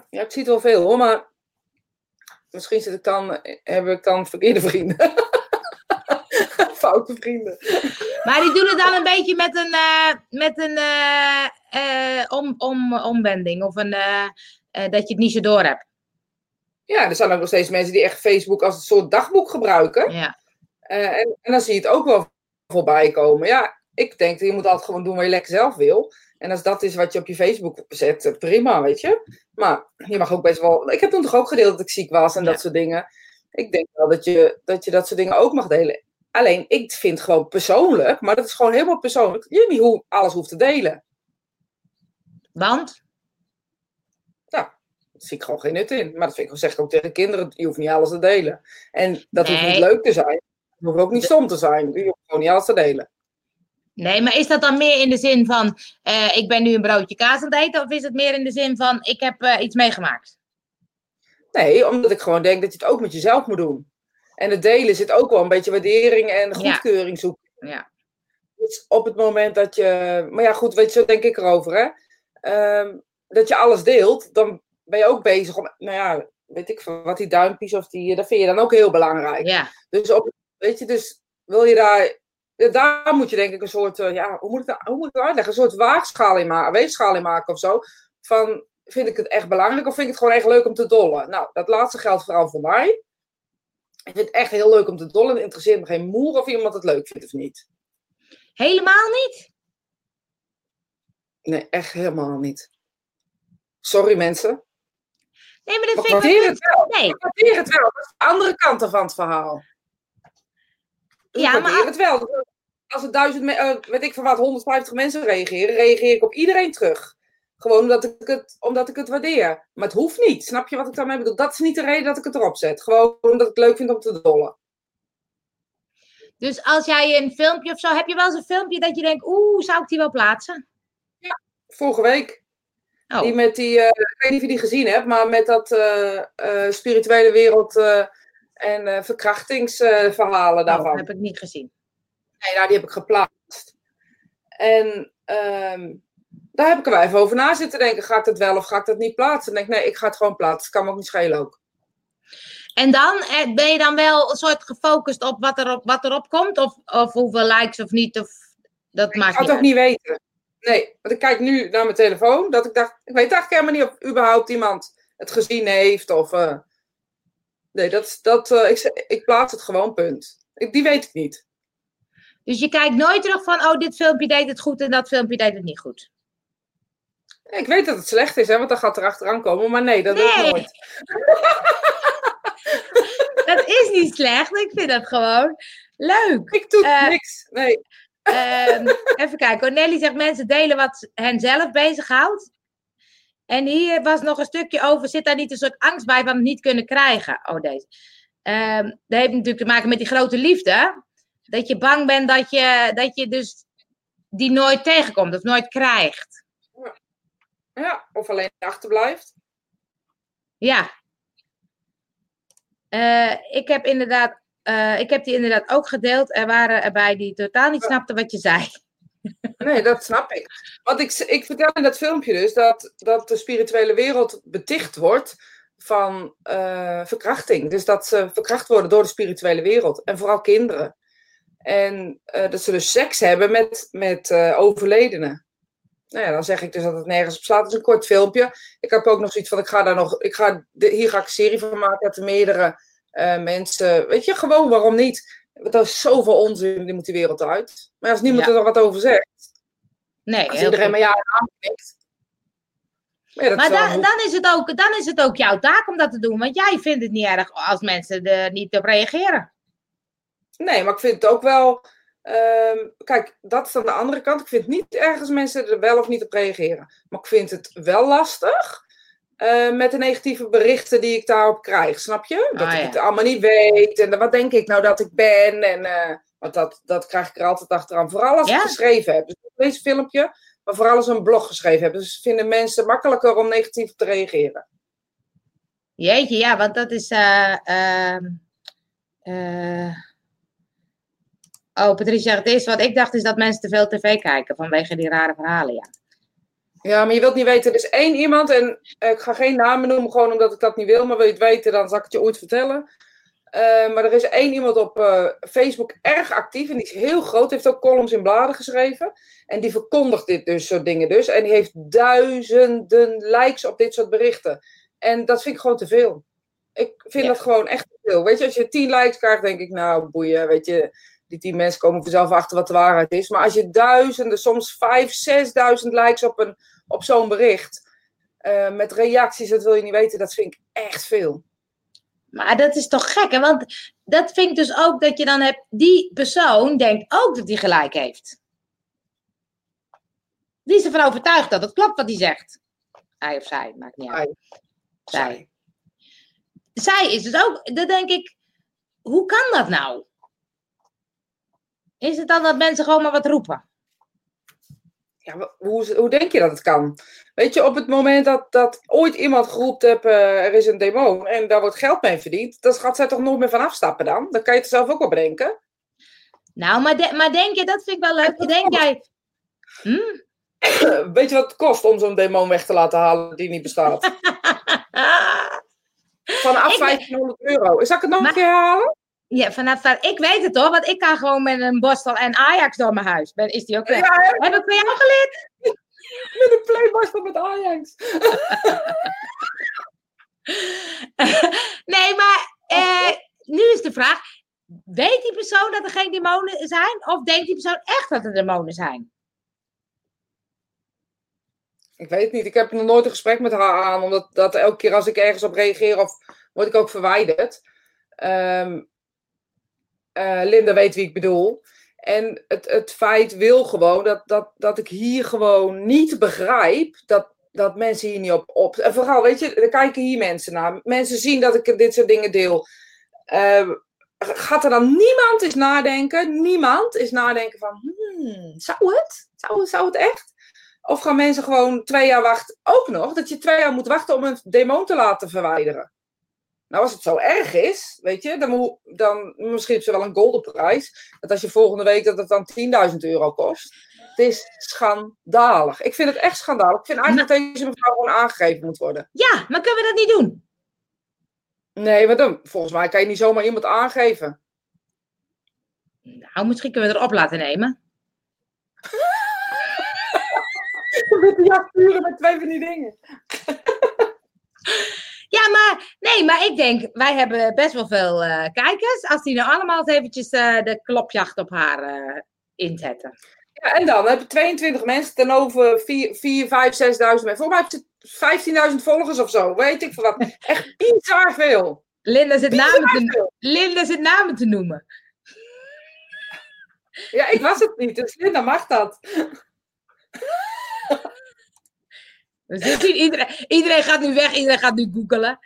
B: Ja, ik zie het wel veel hoor, maar misschien zit ik dan, heb ik dan verkeerde vrienden. Foute vrienden.
A: Maar die doen het dan een beetje met een, uh, met een uh, uh, om, om, omwending of een, dat je het niet zo door hebt.
B: Ja, er zijn ook nog steeds mensen die echt Facebook als een soort dagboek gebruiken.
A: Ja.
B: en, en dan zie je het ook wel voorbij komen. Ja, ik denk, je moet altijd gewoon doen wat je lekker zelf wil. En als dat is wat je op je Facebook zet, prima, weet je. Maar je mag ook best wel. Ik heb toen toch ook gedeeld dat ik ziek was en dat soort dingen. Ik denk wel dat je, dat je dat soort dingen ook mag delen. Alleen, ik vind gewoon persoonlijk, maar dat is gewoon helemaal persoonlijk, je niet hoe alles hoeft te delen.
A: Want?
B: Ja, daar zie ik gewoon geen nut in. Maar dat vind ik, zeg ik ook tegen kinderen, je hoeft niet alles te delen. En dat hoeft niet leuk te zijn. Het hoeft ook niet stom te zijn. Je hoeft gewoon niet alles te delen.
A: Nee, maar is dat dan meer in de zin van, uh, ik ben nu een broodje kaas aan het eten, of is het meer in de zin van, ik heb uh, iets meegemaakt?
B: Nee, omdat ik gewoon denk dat je het ook met jezelf moet doen. En het delen zit ook wel een beetje waardering en goedkeuring zoeken.
A: Ja.
B: Dus op het moment dat je, maar ja goed, weet je, zo denk ik erover hè. Um, dat je alles deelt, dan ben je ook bezig om, nou ja, weet ik wat die duimpjes of die, dat vind je dan ook heel belangrijk.
A: Ja.
B: Dus op, weet je, dus wil je daar daar moet je denk ik een soort, uh, ja, hoe moet, ik dat, hoe moet ik uitleggen? Een soort waagschaal in maken, weegschaal in maken of zo. Van, vind ik het echt belangrijk of vind ik het gewoon echt leuk om te dollen? Nou, dat laatste geldt vooral voor mij. Ik vind het echt heel leuk om te dollen. Het interesseert me geen moer of iemand het leuk vindt of niet.
A: Helemaal niet?
B: Nee, echt helemaal niet. Sorry mensen.
A: Nee, maar dat vind
B: ik... Het wel.
A: Nee.
B: Ik het wel. Dat is de andere kant van het verhaal. Ik ja, maar... het wel. Als er duizend, uh, weet ik van wat, 150 mensen reageren, reageer ik op iedereen terug. Gewoon omdat ik, het, omdat ik het waardeer. Maar het hoeft niet. Snap je wat ik daarmee bedoel? Dat is niet de reden dat ik het erop zet. Gewoon omdat ik het leuk vind om te dollen.
A: Dus als jij een filmpje of zo, heb je wel eens een filmpje dat je denkt, oeh, zou ik die wel plaatsen?
B: Ja, vorige week. Oh. Die met die, uh, ik weet niet of je die gezien hebt, maar met dat uh, spirituele wereld en verkrachtingsverhalen uh, daarvan.
A: Dat heb ik niet gezien.
B: Nee, nou, die heb ik geplaatst. En um, daar heb ik er wel even over na zitten denken. Ga ik dat wel of ga ik dat niet plaatsen? En denk nee, ik ga het gewoon plaatsen. kan me ook niet schelen ook.
A: En dan eh, ben je dan wel een soort gefocust op wat, er op, wat erop komt? Of, of hoeveel likes of niet? Of, dat
B: ik ga het ook niet weten. Nee, want ik kijk nu naar mijn telefoon. Dat ik dacht, ik weet eigenlijk helemaal niet of überhaupt iemand het gezien heeft. Of, uh, Nee, dat, dat, uh, ik, ik plaats het gewoon, punt. Ik, die weet ik niet.
A: Dus je kijkt nooit terug van, oh, dit filmpje deed het goed en dat filmpje deed het niet goed.
B: Ik weet dat het slecht is, hè, want dan gaat er achteraan komen. Maar nee, dat nee. doe ik nooit.
A: dat is niet slecht. Ik vind dat gewoon leuk.
B: Ik doe uh, niks. Nee.
A: Uh, even kijken. Cornelie zegt mensen delen wat hen zelf bezighoudt. En hier was nog een stukje over, zit daar niet een soort angst bij van het niet kunnen krijgen? Oh, deze. Um, dat heeft natuurlijk te maken met die grote liefde. Dat je bang bent dat je, dat je dus die nooit tegenkomt of nooit krijgt.
B: Ja, ja of alleen achterblijft.
A: Ja. Uh, ik heb inderdaad, uh, ik heb die inderdaad ook gedeeld. Er waren erbij die totaal niet snapten wat je zei.
B: Nee, dat snap ik. Want ik, ik vertel in dat filmpje dus dat, dat de spirituele wereld beticht wordt van uh, verkrachting. Dus dat ze verkracht worden door de spirituele wereld. En vooral kinderen. En uh, dat ze dus seks hebben met, met uh, overledenen. Nou ja, dan zeg ik dus dat het nergens op slaat. Het is een kort filmpje. Ik heb ook nog zoiets van, ik ga daar nog, ik ga, de, hier ga ik een serie van maken. Dat er meerdere mensen, weet je, gewoon waarom niet? Want er is zoveel onzin, die moet die wereld uit. Maar als niemand
A: Ja.
B: er wat over zegt,
A: Nee,
B: als iedereen
A: goed.
B: maar ja dat
A: Maar
B: wel
A: dan, dan, is het ook, dan is het ook jouw taak om dat te doen. Want jij vindt het niet erg als mensen er niet op reageren.
B: Nee, maar ik vind het ook wel. ehm, kijk, dat is aan de andere kant. Ik vind niet erg als mensen er wel of niet op reageren. Maar ik vind het wel lastig. eh, met de negatieve berichten die ik daarop krijg. Snap je? Dat
A: Ah,
B: ik het allemaal niet weet. En wat denk ik nou dat ik ben? En, eh, want dat, dat krijg ik er altijd achteraan. Vooral als
A: Ja.
B: ik geschreven heb. Dus deze filmpje, maar vooral als ik een blog geschreven heb. Dus vinden mensen makkelijker om negatief te reageren.
A: Jeetje, ja, want dat is. eh, Oh, Patricia, het eerste wat ik dacht is dat mensen te veel tv kijken vanwege die rare verhalen. Ja.
B: Ja, maar je wilt niet weten. Er is één iemand, en eh, ik ga geen namen noemen, gewoon omdat ik dat niet wil. Maar wil je het weten, dan zal ik het je ooit vertellen. Eh, maar er is één iemand op eh, Facebook erg actief en die is heel groot. Heeft ook columns in bladen geschreven. En die verkondigt dit dus, soort dingen dus. En die heeft duizenden likes op dit soort berichten. En dat vind ik gewoon te veel. Ik vind
A: Ja.
B: dat gewoon echt te veel. Weet je, als je tien likes krijgt, denk ik, nou boeien, weet je. Die tien mensen komen vanzelf achter wat de waarheid is. Maar als je duizenden, soms vijf, zesduizend likes op, een, op zo'n bericht. eh, met reacties, dat wil je niet weten, dat vind ik echt veel.
A: Maar dat is toch gek, hè? Want dat vind ik dus ook dat je dan hebt. Die persoon denkt ook dat hij gelijk heeft. Die is ervan overtuigd dat het klopt wat hij zegt. Hij of zij, maakt niet uit. Zij. Zij is dus ook, dan denk ik, hoe kan dat nou? Is het dan dat mensen gewoon maar wat roepen?
B: Ja, hoe, hoe denk je dat het kan? Weet je, op het moment dat, dat ooit iemand geroepen heeft, eh, er is een demon en daar wordt geld mee verdiend, dan gaat zij toch nooit meer van afstappen dan? Dan kan je het zelf ook wel bedenken.
A: Nou, maar, de- maar denk je, dat vind ik wel leuk. Denk jij, hm?
B: Weet je wat het kost om zo'n demon weg te laten halen die niet bestaat? Vanaf
A: Ik ben-
B: 1500 euro. Zal ik het nog
A: Maar-
B: een keer halen?
A: Ja, vanaf. Ik weet het hoor, want ik kan gewoon met een borstel en Ajax door mijn huis. Ben, is die ook weg?
B: Ja, hè?
A: Heb ik van jou geleerd?
B: met een playborstel met Ajax.
A: nee, maar eh, nu is de vraag: weet die persoon dat er geen demonen zijn? Of denkt die persoon echt dat er demonen zijn?
B: Ik weet het niet. Ik heb nog nooit een gesprek met haar aan. Omdat dat elke keer als ik ergens op reageer, of word ik ook verwijderd. Ehm, eh, Linda weet wie ik bedoel. En het, het feit wil gewoon dat, dat, dat ik hier gewoon niet begrijp dat, dat mensen hier niet op, op. En vooral, weet je, er kijken hier mensen naar. Mensen zien dat ik dit soort dingen deel. Ehm, gaat er dan niemand eens nadenken? Niemand is nadenken van, hmm, zou het? Zou, zou het echt? Of gaan mensen gewoon twee jaar wachten? Ook nog, dat je twee jaar moet wachten om een demon te laten verwijderen. Nou, als het zo erg is, weet je, dan, dan misschien is er wel een golden prijs. Dat als je volgende week dat het dan 10.000 euro kost. Het is schandalig. Ik vind het echt schandalig. Ik vind eigenlijk dat deze mevrouw gewoon aangegeven moet worden.
A: Ja, maar kunnen we dat niet doen?
B: Nee, wat dan? Volgens mij kan je niet zomaar iemand aangeven.
A: Nou, misschien kunnen we erop laten nemen.
B: Met die jakvuren met twee van die dingen.
A: Ja, maar nee, maar ik denk, wij hebben best wel veel eh, kijkers. Als die nou allemaal eens eventjes eh, de klopjacht op haar eh, inzetten.
B: Ja, en dan heb je 22 mensen ten over 4, 4 5, 6.000 mensen. Volgens mij heb je 15.000 volgers of zo. Weet ik veel wat. Echt bizar veel.
A: Linda zit,
B: Bizar
A: namen te,
B: veel.
A: Linda zit namen te noemen.
B: Ja, ik was het niet. Dus Linda mag dat.
A: Dus iedereen, iedereen gaat nu weg, iedereen gaat nu googelen.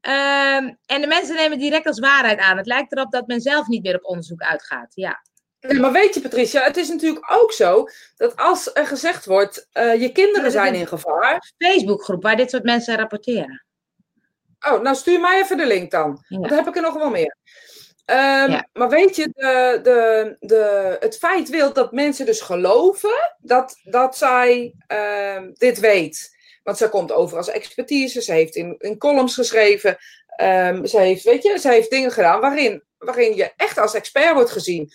A: Ehm, en de mensen nemen direct als waarheid aan. Het lijkt erop dat men zelf niet meer op onderzoek uitgaat. Ja.
B: Ja, maar weet je, Patricia, het is natuurlijk ook zo dat als er gezegd wordt: eh, je kinderen zijn in gevaar.
A: Facebookgroep waar dit soort mensen rapporteren.
B: Oh, nou stuur mij even de link dan.
A: Ja.
B: Dan heb ik er nog wel meer. Ehm,
A: Ja.
B: Maar weet je, de, de, de, het feit wil dat mensen dus geloven dat, dat zij ehm, dit weet. Want zij komt over als expertise, ze heeft in, in columns geschreven. ehm, ze, heeft, weet je, ze heeft dingen gedaan waarin, waarin je echt als expert wordt gezien.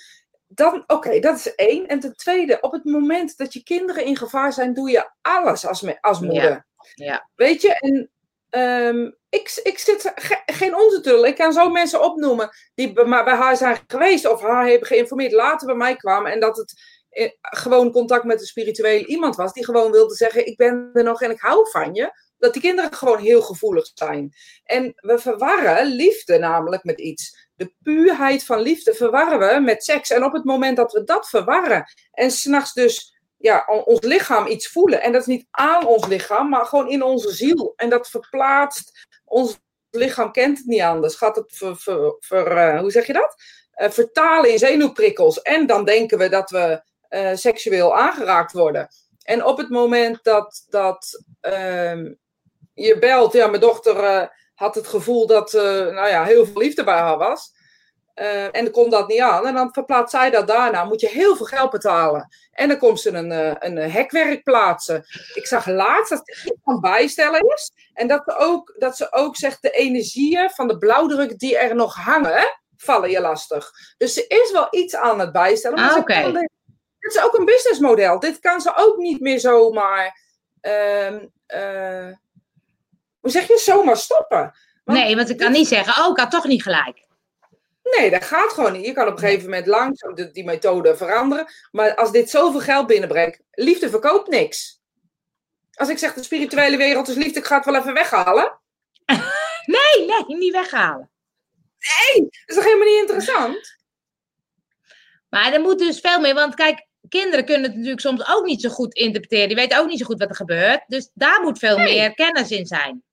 B: Dan, oké, dat is één. En ten tweede, op het moment dat je kinderen in gevaar zijn, doe je alles als, me- als moeder.
A: Ja.
B: Weet je, en ehm, ik, ik zit geen onzin Ik kan zo mensen opnoemen die bij, haar zijn geweest of haar hebben geïnformeerd, later bij mij kwamen. En dat het eh, gewoon contact met een spiritueel iemand was die gewoon wilde zeggen: Ik ben er nog en ik hou van je. Dat die kinderen gewoon heel gevoelig zijn. En we verwarren liefde namelijk met iets. De puurheid van liefde verwarren we met seks. En op het moment dat we dat verwarren en s'nachts dus ja, ons lichaam iets voelen. En dat is niet aan ons lichaam, maar gewoon in onze ziel. En dat verplaatst, ons lichaam kent het niet anders. Gaat het ver, uh, hoe zeg je dat? Uh, vertalen in zenuwprikkels. En dan denken we dat we uh, seksueel aangeraakt worden. En op het moment dat, dat ehm, je belt, ja, mijn dochter had het gevoel dat nou ja, heel veel liefde bij haar was. Uh, en dan komt dat niet aan. En dan verplaatst zij dat daarna. Moet je heel veel geld betalen. En dan komt ze een, uh, een hekwerk plaatsen. Ik zag laatst dat het iets van bijstellen is. En dat ze, ook, dat ze ook zegt, de energieën van de blauwdruk die er nog hangen, vallen je lastig. Dus er is wel iets aan het bijstellen.
A: Ah, oké.
B: Dit is ook een businessmodel. Dit kan ze ook niet meer zomaar... Uh, hoe zeg je? Zomaar stoppen.
A: Want nee, want ik kan niet zeggen, oh, ik had toch niet gelijk.
B: Nee, dat gaat gewoon niet. Je kan op een gegeven moment langzaam die methode veranderen. Maar als dit zoveel geld binnenbrengt, liefde verkoopt niks. Als ik zeg de spirituele wereld is liefde, ik ga het wel even weghalen.
A: Nee, nee, niet weghalen.
B: Nee, dat is toch helemaal niet interessant?
A: Maar er moet dus veel meer, want kijk, kinderen kunnen het natuurlijk soms ook niet zo goed interpreteren. Die weten ook niet zo goed wat er gebeurt. Dus daar moet veel meer kennis in zijn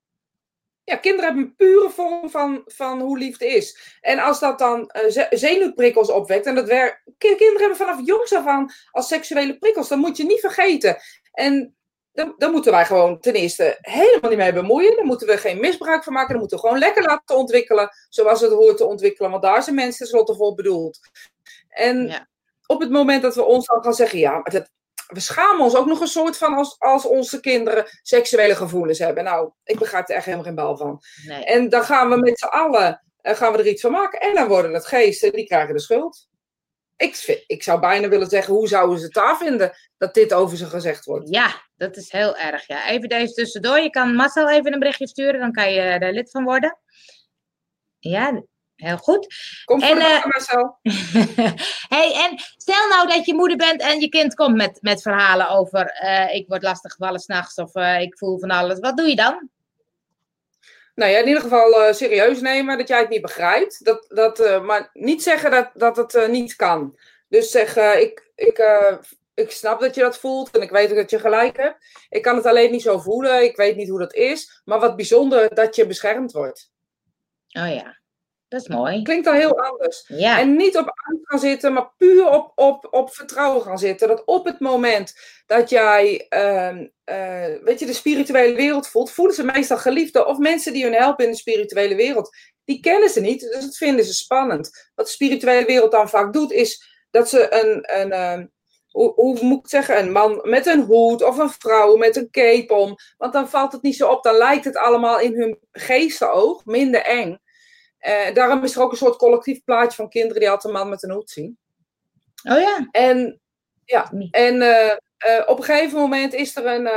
B: ja, kinderen hebben een pure vorm van, van hoe liefde is. En als dat dan uh, zenuwprikkels opwekt, en dat werkt. Kinderen hebben vanaf jongs af aan als seksuele prikkels, dat moet je niet vergeten. En dan, dan moeten wij gewoon ten eerste helemaal niet mee bemoeien. Daar moeten we geen misbruik van maken. Dan moeten we gewoon lekker laten ontwikkelen, zoals het hoort te ontwikkelen. Want daar zijn mensen tenslotte voor bedoeld. En ja. op het moment dat we ons dan gaan zeggen, ja, maar dat, we schamen ons ook nog een soort van als, als onze kinderen seksuele gevoelens hebben. Nou, ik begrijp er echt helemaal geen bal van. Nee. En dan gaan we met z'n allen uh, gaan we er iets van maken. En dan worden het geesten, die krijgen de schuld. Ik, ik zou bijna willen zeggen, hoe zouden ze het daar vinden dat dit over ze gezegd wordt?
A: Ja, dat is heel erg. Ja. Even deze tussendoor. Je kan Marcel even een berichtje sturen, dan kan je er lid van worden. Ja, Heel goed.
B: Kom voor en, de uh, Marcel.
A: hey, en stel nou dat je moeder bent en je kind komt met, met verhalen over uh, ik word lastig gevallen s'nachts of uh, ik voel van alles. Wat doe je dan?
B: Nou ja, in ieder geval serieus nemen dat jij het niet begrijpt. Dat, dat, maar niet zeggen dat, dat het niet kan. Dus zeg, ik, ik, ik snap dat je dat voelt en ik weet ook dat je gelijk hebt. Ik kan het alleen niet zo voelen. Ik weet niet hoe dat is. Maar wat bijzonder dat je beschermd wordt.
A: Oh ja. Dat is mooi.
B: Klinkt al heel anders. Ja. En niet op angst gaan zitten, maar puur op, op, op vertrouwen gaan zitten. Dat op het moment dat jij uh, uh, weet je, de spirituele wereld voelt, voelen ze meestal geliefden of mensen die hun helpen in de spirituele wereld. Die kennen ze niet, dus dat vinden ze spannend. Wat de spirituele wereld dan vaak doet, is dat ze een, een uh, hoe, hoe, moet ik het zeggen, een man met een hoed of een vrouw met een cape om. Want dan valt het niet zo op, dan lijkt het allemaal in hun geestenoog minder eng. Uh, daarom is er ook een soort collectief plaatje van kinderen die altijd een man met een hoed zien.
A: Oh ja.
B: En, ja, en uh, uh, op een gegeven moment is er een,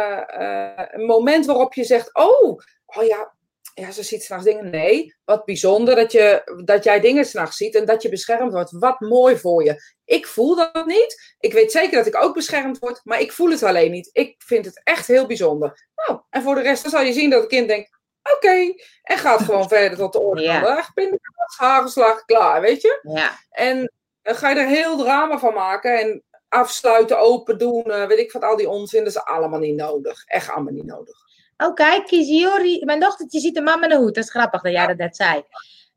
B: een moment waarop je zegt: Oh, oh ja, ja, ze ziet s'nachts dingen. Nee, wat bijzonder dat, je, dat jij dingen s'nachts ziet en dat je beschermd wordt. Wat mooi voor je. Ik voel dat niet. Ik weet zeker dat ik ook beschermd word, maar ik voel het alleen niet. Ik vind het echt heel bijzonder. Nou, en voor de rest dan zal je zien dat het kind denkt: Oké. En gaat gewoon verder tot de orde van de dag. Pindakaas, hagelslag, klaar, weet je?
A: Ja.
B: En dan ga je er heel drama van maken. En afsluiten, open doen, uh, weet ik wat, al die onzin. Dat is allemaal niet nodig. Echt allemaal niet nodig.
A: Oh, kijk, Kizori, mijn dochtertje ziet een man met een hoed. Dat is grappig dat jij dat net zei.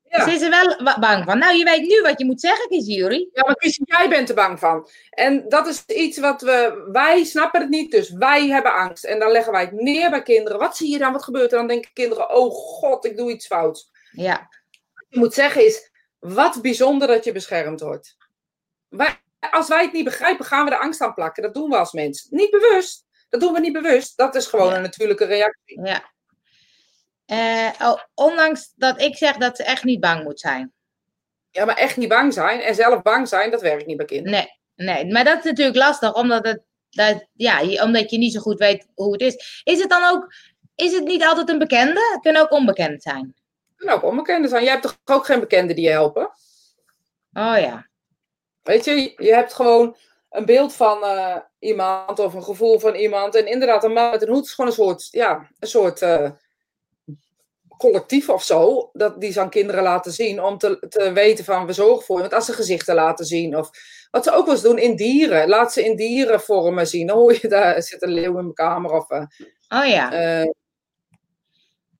A: Ja. Ze is er wel bang van. Nou, je weet nu wat je moet zeggen, Kizuri.
B: Ja, maar Kizzy, jij bent er bang van. En dat is iets wat we... Wij snappen het niet, dus wij hebben angst. En dan leggen wij het neer bij kinderen. Wat zie je dan? Wat gebeurt er? Dan denken kinderen, oh god, ik doe iets fouts.
A: Ja.
B: Wat je moet zeggen is, wat bijzonder dat je beschermd wordt. Wij, als wij het niet begrijpen, gaan we de angst aan plakken. Dat doen we als mens. Niet bewust. Dat doen we niet bewust. Dat is gewoon een natuurlijke reactie.
A: Ja. Uh, ondanks dat ik zeg dat ze echt niet bang moet zijn.
B: Ja, maar echt niet bang zijn en zelf bang zijn, dat werkt niet bij kinderen.
A: Nee, nee. maar dat is natuurlijk lastig, omdat, het, dat, ja, omdat je niet zo goed weet hoe het is. Is het dan ook, is het niet altijd een bekende? Het kunnen ook onbekend zijn.
B: Het kunnen ook onbekenden zijn. Jij hebt toch ook geen bekenden die je helpen?
A: Oh ja.
B: Weet je, je hebt gewoon een beeld van uh, iemand of een gevoel van iemand. En inderdaad, een man met een hoed is gewoon een soort, ja, een soort uh, collectief of zo. Dat die ze aan kinderen laten zien om te, te weten van we zorgen voor je. Want als ze gezichten laten zien of wat ze ook wel eens doen in dieren. Laat ze in dierenvormen zien. Dan hoor je daar zit een leeuw in mijn kamer of... Uh,
A: oh ja.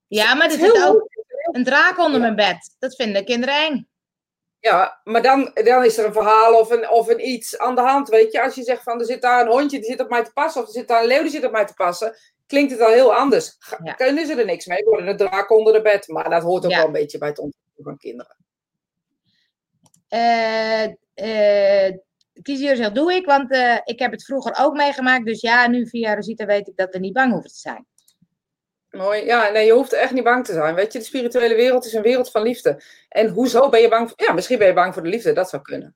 A: ja, maar er zit ook een draak onder mijn bed. Dat vinden kinderen eng.
B: Ja, maar dan, dan is er een verhaal of een, of een iets aan de hand, weet je. Als je zegt van, er zit daar een hondje die zit op mij te passen, of er zit daar een leeuw die zit op mij te passen, klinkt het al heel anders. Ja. Kunnen ze er niks mee, worden een draak onder de bed. Maar dat hoort ook wel een beetje bij het ontwikkelen van kinderen.
A: Uh, uh, kies zegt, doe ik, want uh, ik heb het vroeger ook meegemaakt. Dus ja, nu via Rosita weet ik dat we niet bang hoeven te zijn.
B: Mooi. Ja, nee, je hoeft echt niet bang te zijn. Weet je, de spirituele wereld is een wereld van liefde. En hoezo ben je bang voor... Ja, misschien ben je bang voor de liefde. Dat zou kunnen.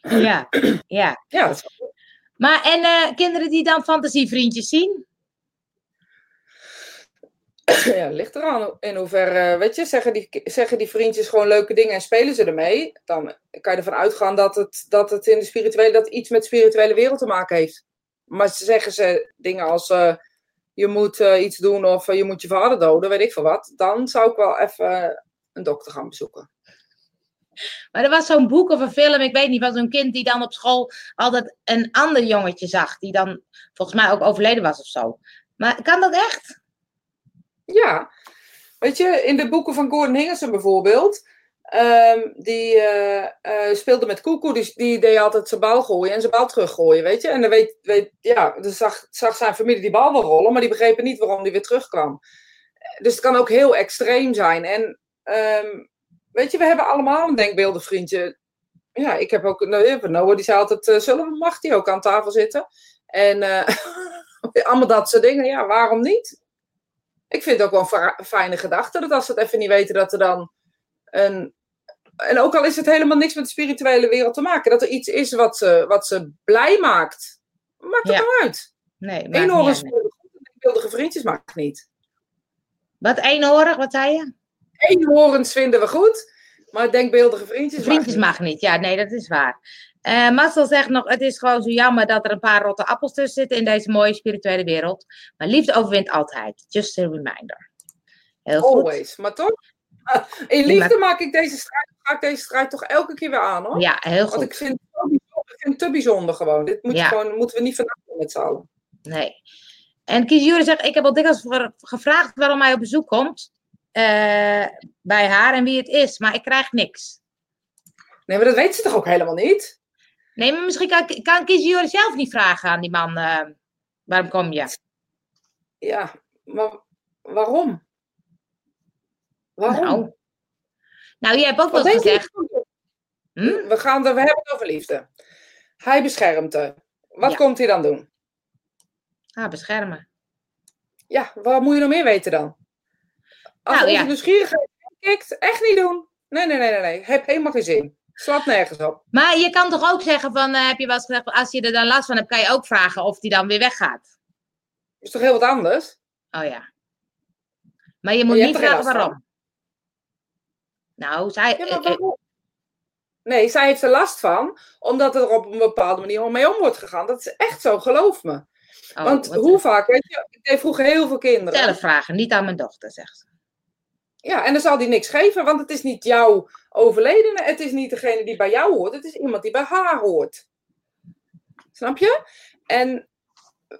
A: Ja, ja.
B: Ja, dat zou
A: Maar en uh, kinderen die dan fantasievriendjes zien?
B: Ja, ligt eraan in hoeverre, weet je, zeggen die, zeggen die vriendjes gewoon leuke dingen en spelen ze ermee. Dan kan je ervan uitgaan dat het, dat het in de spirituele, dat iets met de spirituele wereld te maken heeft. Maar zeggen ze dingen als... Uh, je moet uh, iets doen of uh, je moet je vader doden, weet ik veel wat, dan zou ik wel even een dokter gaan bezoeken.
A: Maar er was zo'n boek of een film, ik weet niet, van zo'n kind die dan op school altijd een ander jongetje zag, die dan volgens mij ook overleden was of zo. Maar kan dat echt?
B: Ja, weet je, in de boeken van Gordon Hingerson bijvoorbeeld, Um, die uh, uh, speelde met Koekoe, die, die deed altijd zijn bal gooien en zijn bal teruggooien, weet je. En dan weet, weet ja, dan zag, zag zijn familie die bal wel rollen, maar die begrepen niet waarom die weer terugkwam. Dus het kan ook heel extreem zijn. En um, weet je, we hebben allemaal een denkbeeldig vriendje. Ja, ik heb ook, nou, Noah die zei altijd, uh, zullen we, mag die ook aan tafel zitten? En allemaal dat soort dingen, ja, waarom niet? Ik vind het ook wel een fijne gedachte, dat als ze het even niet weten, dat er dan een en ook al is het helemaal niks met de spirituele wereld te maken, dat er iets is wat ze, wat ze blij maakt. Maakt het ja. nou uit.
A: Nee,
B: Eenhorig beeldige vriendjes maakt niet.
A: Wat eenhorig, wat zei je?
B: Eenhorens vinden we goed, maar denkbeeldige vriendjes
A: Vriendjes mag niet. niet, ja, nee, dat is waar. Uh, Marcel zegt nog, het is gewoon zo jammer dat er een paar rotte appels tussen zitten in deze mooie spirituele wereld. Maar liefde overwint altijd. Just a reminder. Heel goed.
B: Always, maar toch? In liefde maak ik deze strijd, ga ik deze strijd toch elke keer weer aan hoor.
A: Ja, heel goed.
B: Want ik vind, ik vind het te bijzonder gewoon. Dit moet ja. gewoon, moeten we niet vandaag met z'n allen.
A: Nee. En Kies Jure zegt, ik heb al dikwijls gevraagd waarom hij op bezoek komt. Uh, bij haar en wie het is, maar ik krijg niks.
B: Nee, maar dat weet ze toch ook helemaal niet?
A: Nee, maar misschien kan, kan Jure zelf niet vragen aan die man. Uh, waarom kom je?
B: Ja, maar waarom? Waarom?
A: Nou, nou je hebt ook wel gezegd.
B: Hm? We, gaan er, we hebben het over liefde. Hij beschermt haar. Wat ja. komt hij dan doen?
A: Ah, beschermen.
B: Ja, wat moet je nog meer weten dan? Als nou, onze ja. nieuwsgierigheid kikt, echt niet doen. Nee, nee, nee, nee, nee. Heb helemaal geen zin. Slaat nergens op.
A: Maar je kan toch ook zeggen van, uh, heb je wat gezegd, als je er dan last van hebt, kan je ook vragen of die dan weer weggaat.
B: Is toch heel wat anders?
A: Oh ja. Maar je moet je niet vragen waarom. Nou, zij...
B: Ja, maar waarom? Nee, zij heeft er last van, omdat er op een bepaalde manier mee om wordt gegaan. Dat is echt zo, geloof me. Oh, Want hoe vaak, weet je, ik deed vroeger heel veel kinderen.
A: Zelf vragen, niet aan mijn dochter, zegt ze.
B: Ja, en dan zal die niks geven, want het is niet jouw overledene, het is niet degene die bij jou hoort, het is iemand die bij haar hoort. Snap je? En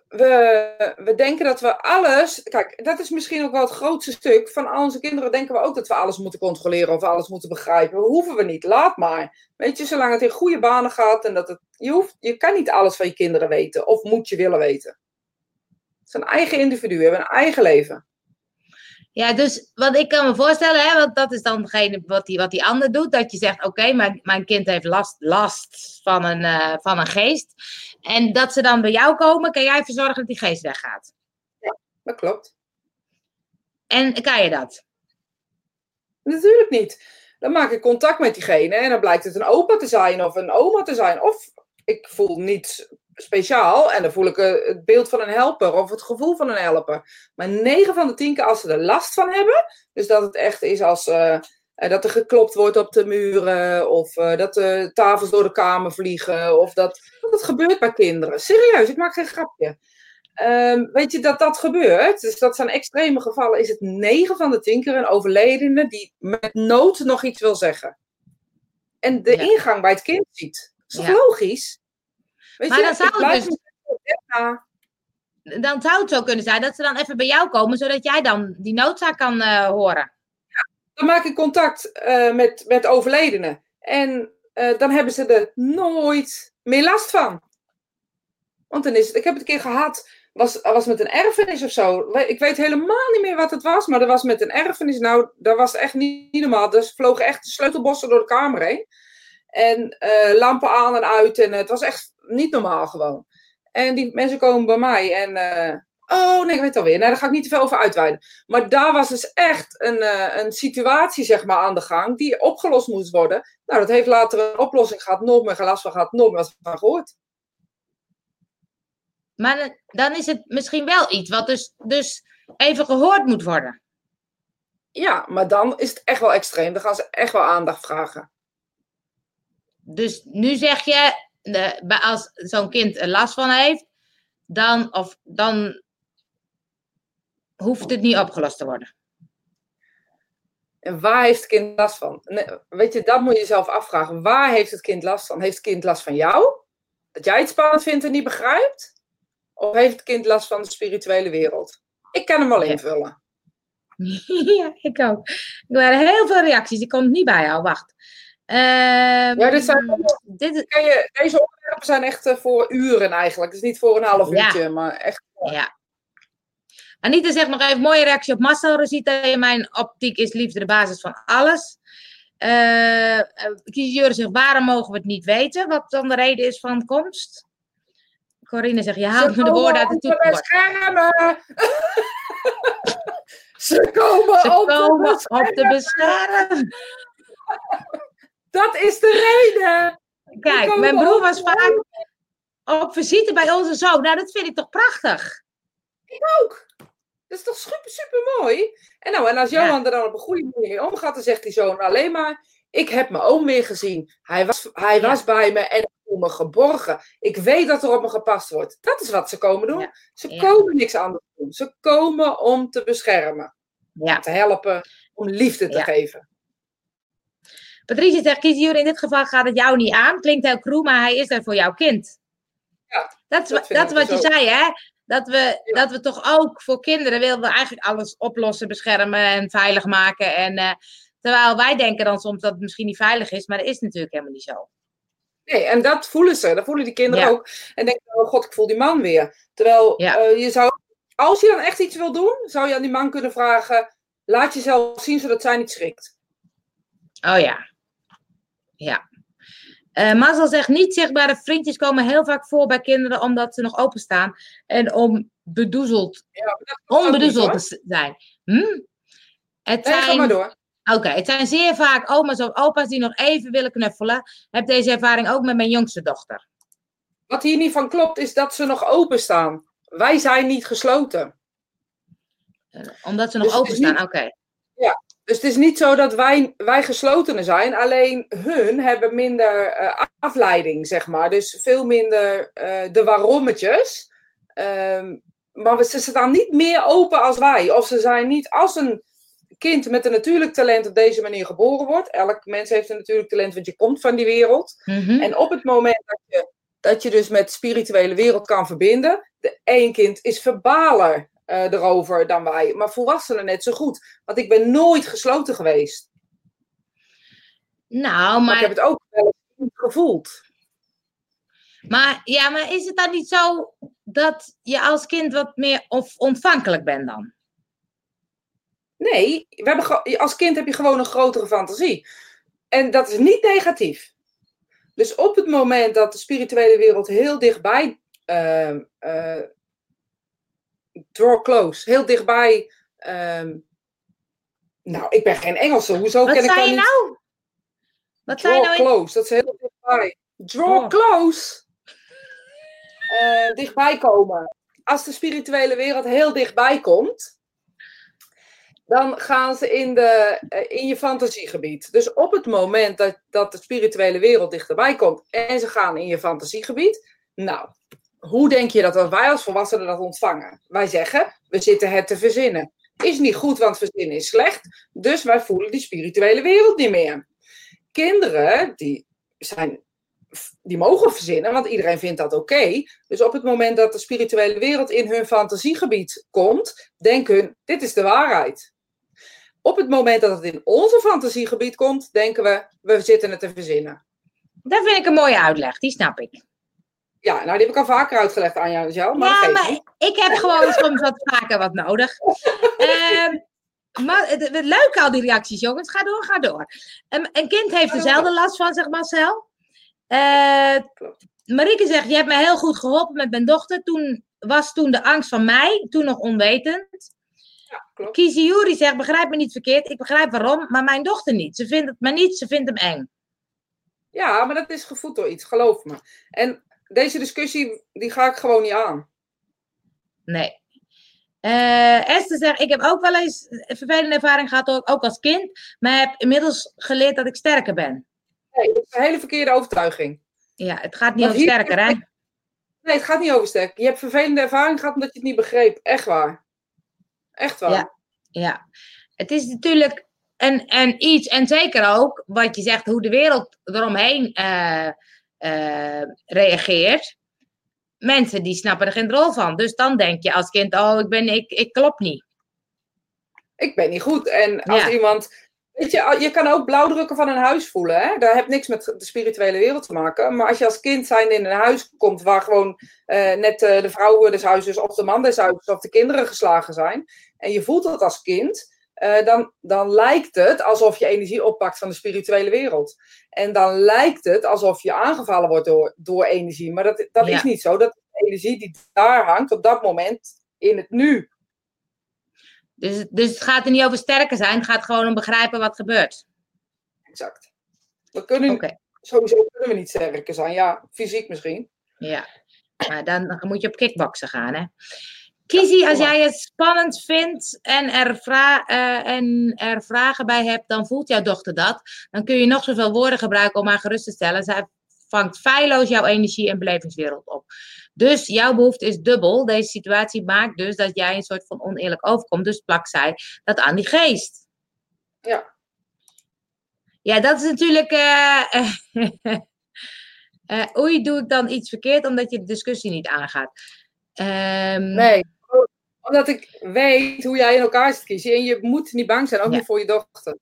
B: we, we denken dat we alles. Kijk, dat is misschien ook wel het grootste stuk. Van al onze kinderen denken we ook dat we alles moeten controleren of alles moeten begrijpen. Dat hoeven we niet. Laat maar. Weet je, zolang het in goede banen gaat en dat het. Je, hoeft, je kan niet alles van je kinderen weten. Of moet je willen weten. Het zijn eigen individuen, hebben een eigen leven.
A: Ja, dus wat ik kan me voorstellen, hè, want dat is dan degene wat die, wat die ander doet, dat je zegt, oké, okay, mijn, mijn kind heeft last, last van, een, uh, van een geest. En dat ze dan bij jou komen, kan jij ervoor zorgen dat die geest weggaat.
B: Ja, dat klopt.
A: En kan je dat?
B: Natuurlijk niet. Dan maak ik contact met diegene en dan blijkt het een opa te zijn of een oma te zijn. Of ik voel niet speciaal. En dan voel ik eh, het beeld van een helper of het gevoel van een helper. Maar 9 van de 10 keer als ze er last van hebben. Dus dat het echt is als uh, dat er geklopt wordt op de muren. Of uh, dat de tafels door de kamer vliegen. Of dat, dat gebeurt bij kinderen. Serieus, ik maak geen grapje. Um, weet je dat dat gebeurt? Dus dat zijn extreme gevallen. Is het 9 van de 10 keer een overledene die met nood nog iets wil zeggen. En de ja. ingang bij het kind ziet. Dat is ja. logisch?
A: Weet maar je, dan zou het dus... Dan zou het zo kunnen zijn dat ze dan even bij jou komen, zodat jij dan die noodzaak kan uh, horen.
B: Ja, dan maak ik contact uh, met, met overledenen. En uh, dan hebben ze er nooit meer last van. Want dan is het, ik heb het een keer gehad, was, was met een erfenis of zo. Ik weet helemaal niet meer wat het was, maar er was met een erfenis. Nou, dat was echt niet, niet normaal. Dus vlogen echt sleutelbossen door de kamer heen. En uh, lampen aan en uit. En het was echt niet normaal gewoon. En die mensen komen bij mij en... Uh, oh, nee, ik weet het alweer. Nee, daar ga ik niet te veel over uitweiden. Maar daar was dus echt een, uh, een situatie, zeg maar, aan de gang... die opgelost moest worden. Nou, dat heeft later een oplossing gehad. Nooit meer gelast van gehad. Nooit meer van gehoord.
A: Maar dan is het misschien wel iets wat dus, dus even gehoord moet worden.
B: Ja, maar dan is het echt wel extreem. Dan gaan ze echt wel aandacht vragen.
A: Dus nu zeg je, als zo'n kind er last van heeft, dan, of, dan hoeft het niet opgelost te worden.
B: En waar heeft het kind last van? Weet je, dat moet je jezelf afvragen. Waar heeft het kind last van? Heeft het kind last van jou? Dat jij het spannend vindt en niet begrijpt? Of heeft het kind last van de spirituele wereld? Ik kan hem al invullen.
A: Ja, ik ook. Er waren heel veel reacties. Ik kom het niet bij jou. Wacht. Uh,
B: ja, dit zijn, dit... Je, deze onderwerpen zijn echt uh, voor uren eigenlijk. Dus niet voor een half ja. uurtje, maar echt.
A: Ja. Anita zegt nog even mooie reactie op Marcel Rosita. In mijn optiek is liefde de basis van alles. Uh, Kiesjure zegt, waarom mogen we het niet weten? Wat dan de reden is van komst? Corine zegt, je haalt me de woorden uit de toetsenbord.
B: Ze komen,
A: Ze
B: op,
A: komen
B: de
A: op de bescherming.
B: Dat is de reden.
A: Kijk, mijn broer was vaak op visite bij onze zoon. Nou, dat vind ik toch prachtig?
B: Ik ook. Dat is toch super, super mooi? En, nou, en als Johan ja. er dan op een goede manier omgaat, dan zegt die zoon alleen maar: Ik heb mijn oom weer gezien. Hij was, hij ja. was bij me en me geborgen. Ik weet dat er op me gepast wordt. Dat is wat ze komen doen. Ja. Ze komen niks anders doen. Ze komen om te beschermen.
A: Ja.
B: Om te helpen. Om liefde te geven.
A: Patricia zegt, kies in dit geval gaat het jou niet aan. Klinkt heel cru, maar hij is er voor jouw kind.
B: Ja,
A: dat is, dat dat wat je ook. zei, hè? Dat we, ja. dat we toch ook voor kinderen willen we eigenlijk alles oplossen, beschermen en veilig maken. En, uh, terwijl wij denken dan soms dat het misschien niet veilig is, maar dat is natuurlijk helemaal niet zo.
B: Nee, en dat voelen ze. Dat voelen die kinderen ja. ook. En denken, oh god, ik voel die man weer. Terwijl
A: ja.
B: uh, je zou, als je dan echt iets wil doen, zou je aan die man kunnen vragen, laat jezelf zien zodat zij niet schrikt.
A: Oh ja. Ja. Uh, Mazel zegt, niet zichtbare vriendjes komen heel vaak voor bij kinderen omdat ze nog openstaan. En om bedoezeld,
B: ja,
A: onbedoezeld te zijn. Hm? Het
B: nee,
A: zijn...
B: ga maar door.
A: Oké, okay. het zijn zeer vaak oma's of opa's die nog even willen knuffelen. Ik heb deze ervaring ook met mijn jongste dochter.
B: Wat hier niet van klopt, is dat ze nog openstaan. Wij zijn niet gesloten.
A: Uh, omdat ze nog dus openstaan, oké. Okay.
B: Ja, dus het is niet zo dat wij, wij geslotenen zijn. Alleen hun hebben minder uh, afleiding, zeg maar. Dus veel minder uh, de waarommetjes. Um, maar ze staan niet meer open als wij. Of ze zijn niet als een kind met een natuurlijk talent op deze manier geboren wordt. Elk mens heeft een natuurlijk talent, want je komt van die wereld.
A: Mm -hmm.
B: En op het moment dat je, dat je dus met de spirituele wereld kan verbinden, de één kind is verbaler uh, erover dan wij. Maar volwassenen net zo goed. Want ik ben nooit gesloten geweest.
A: Nou, maar... maar
B: ik heb het ook wel gevoeld.
A: Maar ja, maar is het dan niet zo dat je als kind wat meer ontvankelijk bent dan?
B: Nee, we hebben als kind heb je gewoon een grotere fantasie. En dat is niet negatief. Dus op het moment dat de spirituele wereld heel dichtbij. Uh, uh, draw close, heel dichtbij. Uh, nou, ik ben geen Engelse. Hoezo
A: Wat
B: ken ik
A: je
B: niet...
A: nou? Wat
B: draw
A: nou?
B: close, dat is heel dichtbij. Draw oh. close. eh, dichtbij komen. Als de spirituele wereld heel dichtbij komt, dan gaan ze in, de, eh, in je fantasiegebied. Dus op het moment dat, dat de spirituele wereld dichterbij komt en ze gaan in je fantasiegebied, nou, hoe denk je dat wij als volwassenen dat ontvangen? Wij zeggen, we zitten het te verzinnen. Is niet goed, want verzinnen is slecht. Dus wij voelen die spirituele wereld niet meer. Kinderen, die, zijn, die mogen verzinnen, want iedereen vindt dat oké. Dus op het moment dat de spirituele wereld in hun fantasiegebied komt, denken hun, dit is de waarheid. Op het moment dat het in onze fantasiegebied komt, denken we, we zitten het te verzinnen.
A: Dat vind ik een mooie uitleg, die snap ik.
B: Ja, nou die heb ik al vaker uitgelegd aan jou, Jan.
A: Maar ja, maar ik heb gewoon soms wat vaker wat nodig. uh, maar het, leuk al die reacties, jongens. Ga door, ga door. Um, een kind heeft dezelfde last van, zegt Marcel. Uh, Marieke zegt, je hebt mij heel goed geholpen met mijn dochter. Toen was toen de angst van mij, toen nog onwetend. Ja, klopt. Kiziyuri zegt, begrijp me niet verkeerd. Ik begrijp waarom, maar mijn dochter niet. Ze vindt het maar niet, ze vindt hem eng.
B: Ja, maar dat is gevoed door iets, geloof me. En deze discussie, die ga ik gewoon niet aan.
A: Nee. Uh, Esther zegt, ik heb ook wel eens een vervelende ervaring gehad, ook als kind. Maar heb inmiddels geleerd dat ik sterker ben.
B: Nee, dat is een hele verkeerde overtuiging.
A: Ja, het gaat niet over sterker, hè?
B: Nee, het gaat niet over sterker. Je hebt vervelende ervaring gehad omdat je het niet begreep. Echt waar. Echt waar.
A: Ja, ja. Het is natuurlijk en, en iets, en zeker ook wat je zegt, hoe de wereld eromheen uh, uh, reageert. Mensen die snappen er geen rol van. Dus dan denk je als kind, oh, ik, ben, ik, ik klop niet.
B: Ik ben niet goed. En als iemand. Weet je, je kan ook blauwdrukken van een huis voelen. Hè? Dat heeft niks met de spirituele wereld te maken. Maar als je als kind zijn in een huis komt waar gewoon uh, net de vrouw des huizes of de man des huizes of de kinderen geslagen zijn. En je voelt dat als kind uh, dan, dan lijkt het alsof je energie oppakt van de spirituele wereld. En dan lijkt het alsof je aangevallen wordt door, door energie. Maar dat, dat is niet zo. Dat is energie die daar hangt op dat moment in het nu.
A: Dus, dus het gaat er niet over sterker zijn, het gaat gewoon om begrijpen wat gebeurt.
B: Exact. We kunnen, okay. Sowieso kunnen we niet sterker zijn. Ja, fysiek misschien.
A: Ja, maar dan moet je op kickboksen gaan, hè? Kizzy, als jij het spannend vindt en er, vra uh, en er vragen bij hebt, dan voelt jouw dochter dat. Dan kun je nog zoveel woorden gebruiken om haar gerust te stellen. Zij vangt feilloos jouw energie en belevingswereld op. Dus jouw behoefte is dubbel. Deze situatie maakt dus dat jij een soort van oneerlijk overkomt. Dus plak zij dat aan die geest.
B: Ja.
A: Ja, dat is natuurlijk. Uh, uh, oei, doe ik dan iets verkeerd omdat je de discussie niet aangaat? Um,
B: nee omdat ik weet hoe jij in elkaar zit kiezen. En je moet niet bang zijn, ook niet voor je dochter.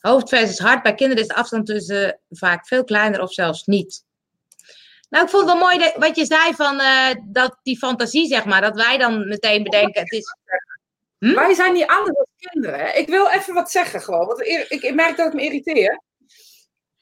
A: Hoofd versus hart. Bij kinderen is de afstand tussen vaak veel kleiner of zelfs niet. Nou, ik vond het wel mooi wat je zei van uh, dat die fantasie, zeg maar, dat wij dan meteen bedenken. Het is...
B: Hm? Wij zijn niet anders dan kinderen. Hè? Ik wil even wat zeggen gewoon, want ik merk dat het me irriteert.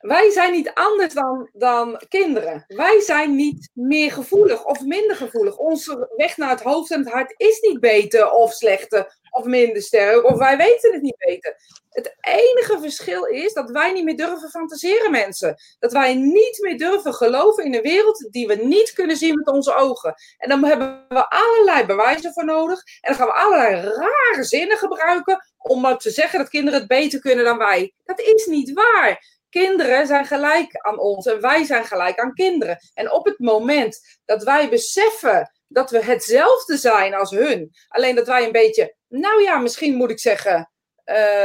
B: Wij zijn niet anders dan, dan kinderen. Wij zijn niet meer gevoelig of minder gevoelig. Onze weg naar het hoofd en het hart is niet beter of slechter of minder sterk. Of wij weten het niet beter. Het enige verschil is dat wij niet meer durven fantaseren, mensen. Dat wij niet meer durven geloven in een wereld die we niet kunnen zien met onze ogen. En dan hebben we allerlei bewijzen voor nodig. En dan gaan we allerlei rare zinnen gebruiken om te zeggen dat kinderen het beter kunnen dan wij. Dat is niet waar. Kinderen zijn gelijk aan ons en wij zijn gelijk aan kinderen. En op het moment dat wij beseffen dat we hetzelfde zijn als hun, alleen dat wij een beetje, nou ja, misschien moet ik zeggen,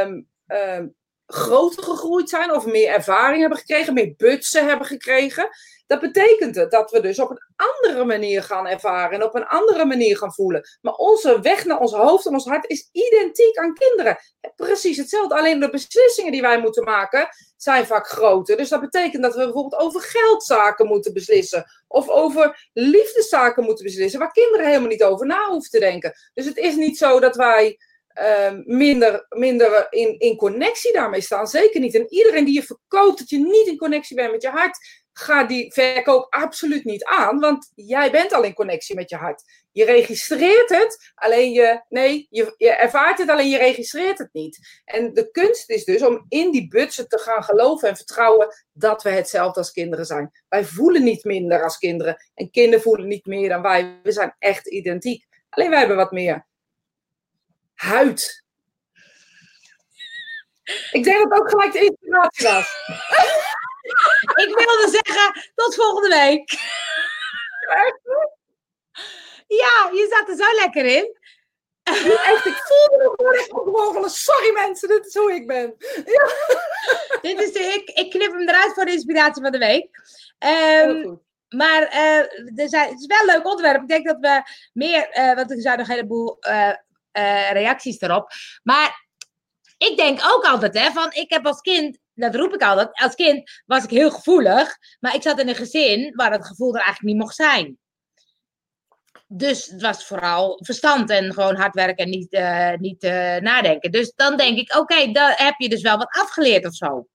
B: um, um, groter gegroeid zijn of meer ervaring hebben gekregen, meer butsen hebben gekregen, dat betekent het dat we dus op een andere manier gaan ervaren en op een andere manier gaan voelen. Maar onze weg naar ons hoofd en ons hart is identiek aan kinderen. Precies hetzelfde. Alleen de beslissingen die wij moeten maken zijn vaak groter. Dus dat betekent dat we bijvoorbeeld over geldzaken moeten beslissen. Of over liefdeszaken moeten beslissen. Waar kinderen helemaal niet over na hoeven te denken. Dus het is niet zo dat wij ehm, minder, minder in, in connectie daarmee staan. Zeker niet. En iedereen die je verkoopt dat je niet in connectie bent met je hart, ga die verkoop absoluut niet aan, want jij bent al in connectie met je hart. Je registreert het, alleen je, nee, je, ervaart het, alleen je registreert het niet. En de kunst is dus om in die budget te gaan geloven en vertrouwen dat we hetzelfde als kinderen zijn. Wij voelen niet minder als kinderen en kinderen voelen niet meer dan wij. We zijn echt identiek. Alleen wij hebben wat meer huid. Ik denk dat ook gelijk de inspiratie was.
A: Ik wilde zeggen, tot volgende week. Ja, je zat er zo lekker in.
B: Echt, ik voelde me gewoon echt. Sorry mensen, dit is hoe ik ben. Ja.
A: Dit is de, ik, ik knip hem eruit voor de inspiratie van de week. Um, maar uh, er zijn, het is wel een leuk onderwerp. Ik denk dat we meer, uh, want er zijn nog een heleboel uh, reacties erop. Maar ik denk ook altijd, hè, van ik heb als kind dat roep ik altijd. Als kind was ik heel gevoelig, maar ik zat in een gezin waar het gevoel er eigenlijk niet mocht zijn. Dus het was vooral verstand en gewoon hard werken en niet, uh, niet uh, nadenken. Dus dan denk ik, oké, okay, daar heb je dus wel wat afgeleerd of zo.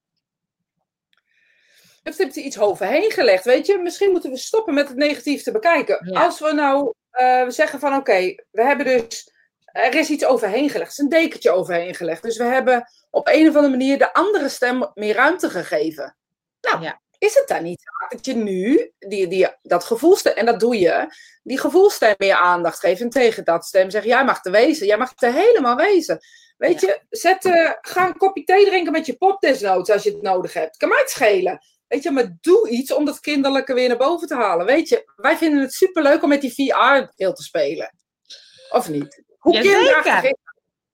B: Of heb je iets overheen gelegd, weet je? Misschien moeten we stoppen met het negatief te bekijken. Ja. Als we nou uh, zeggen van, oké, we hebben dus... Er is iets overheen gelegd. Er is een dekentje overheen gelegd. Dus we hebben op een of andere manier de andere stem meer ruimte gegeven. Nou, ja. is het dan niet dat je nu die, die, dat gevoelstem, en dat doe je, die gevoelstem meer aandacht geeft en tegen dat stem zegt, jij mag te wezen, jij mag er helemaal wezen. Weet je, zet, uh, ga een kopje thee drinken met je pop desnoods als je het nodig hebt. Kan mij het schelen. Weet je, maar doe iets om dat kinderlijke weer naar boven te halen. Weet je, wij vinden het superleuk om met die VR-bril te spelen. Of niet? Hoe kinderachtig is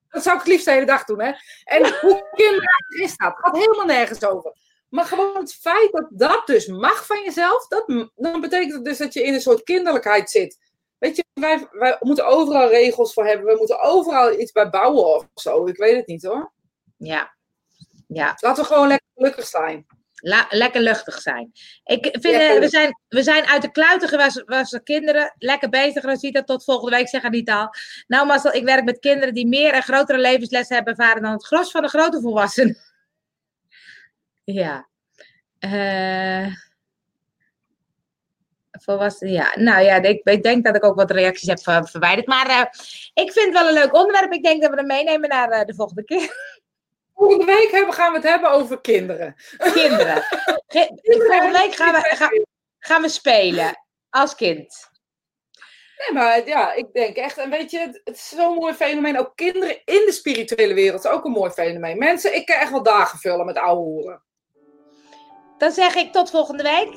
B: dat zou ik het liefst de hele dag doen, hè? En hoe kinderachtig is dat? Het gaat helemaal nergens over. Maar gewoon het feit dat dat dus mag van jezelf, dat, dan betekent het dus dat je in een soort kinderlijkheid zit. Weet je, wij, wij moeten overal regels voor hebben. We moeten overal iets bij bouwen of zo. Ik weet het niet hoor.
A: Ja. ja.
B: Laten we gewoon lekker gelukkig zijn.
A: La lekker luchtig zijn. Ik vind, uh, we, zijn, we zijn uit de kluiten gewassen kinderen. Lekker bezig, Rosita. Tot volgende week, zeg het niet al. Nou, Marcel, ik werk met kinderen die meer en grotere levenslessen hebben ervaren dan het gros van de grote volwassenen. ja. Uh, volwassenen, ja. Nou ja, ik, ik, denk dat ik ook wat reacties heb verwijderd. Maar uh, ik vind het wel een leuk onderwerp. Ik denk dat we hem meenemen naar de volgende keer.
B: Volgende week hebben, gaan we het hebben over kinderen.
A: Kinderen. Volgende week gaan we, gaan, gaan we spelen als kind.
B: Nee, maar ja, ik denk echt, en weet je, het is zo'n mooi fenomeen. Ook kinderen in de spirituele wereld is ook een mooi fenomeen. Mensen, ik kan echt wel dagen vullen met oude hoeren.
A: Dan zeg ik tot volgende week.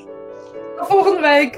B: Tot volgende week.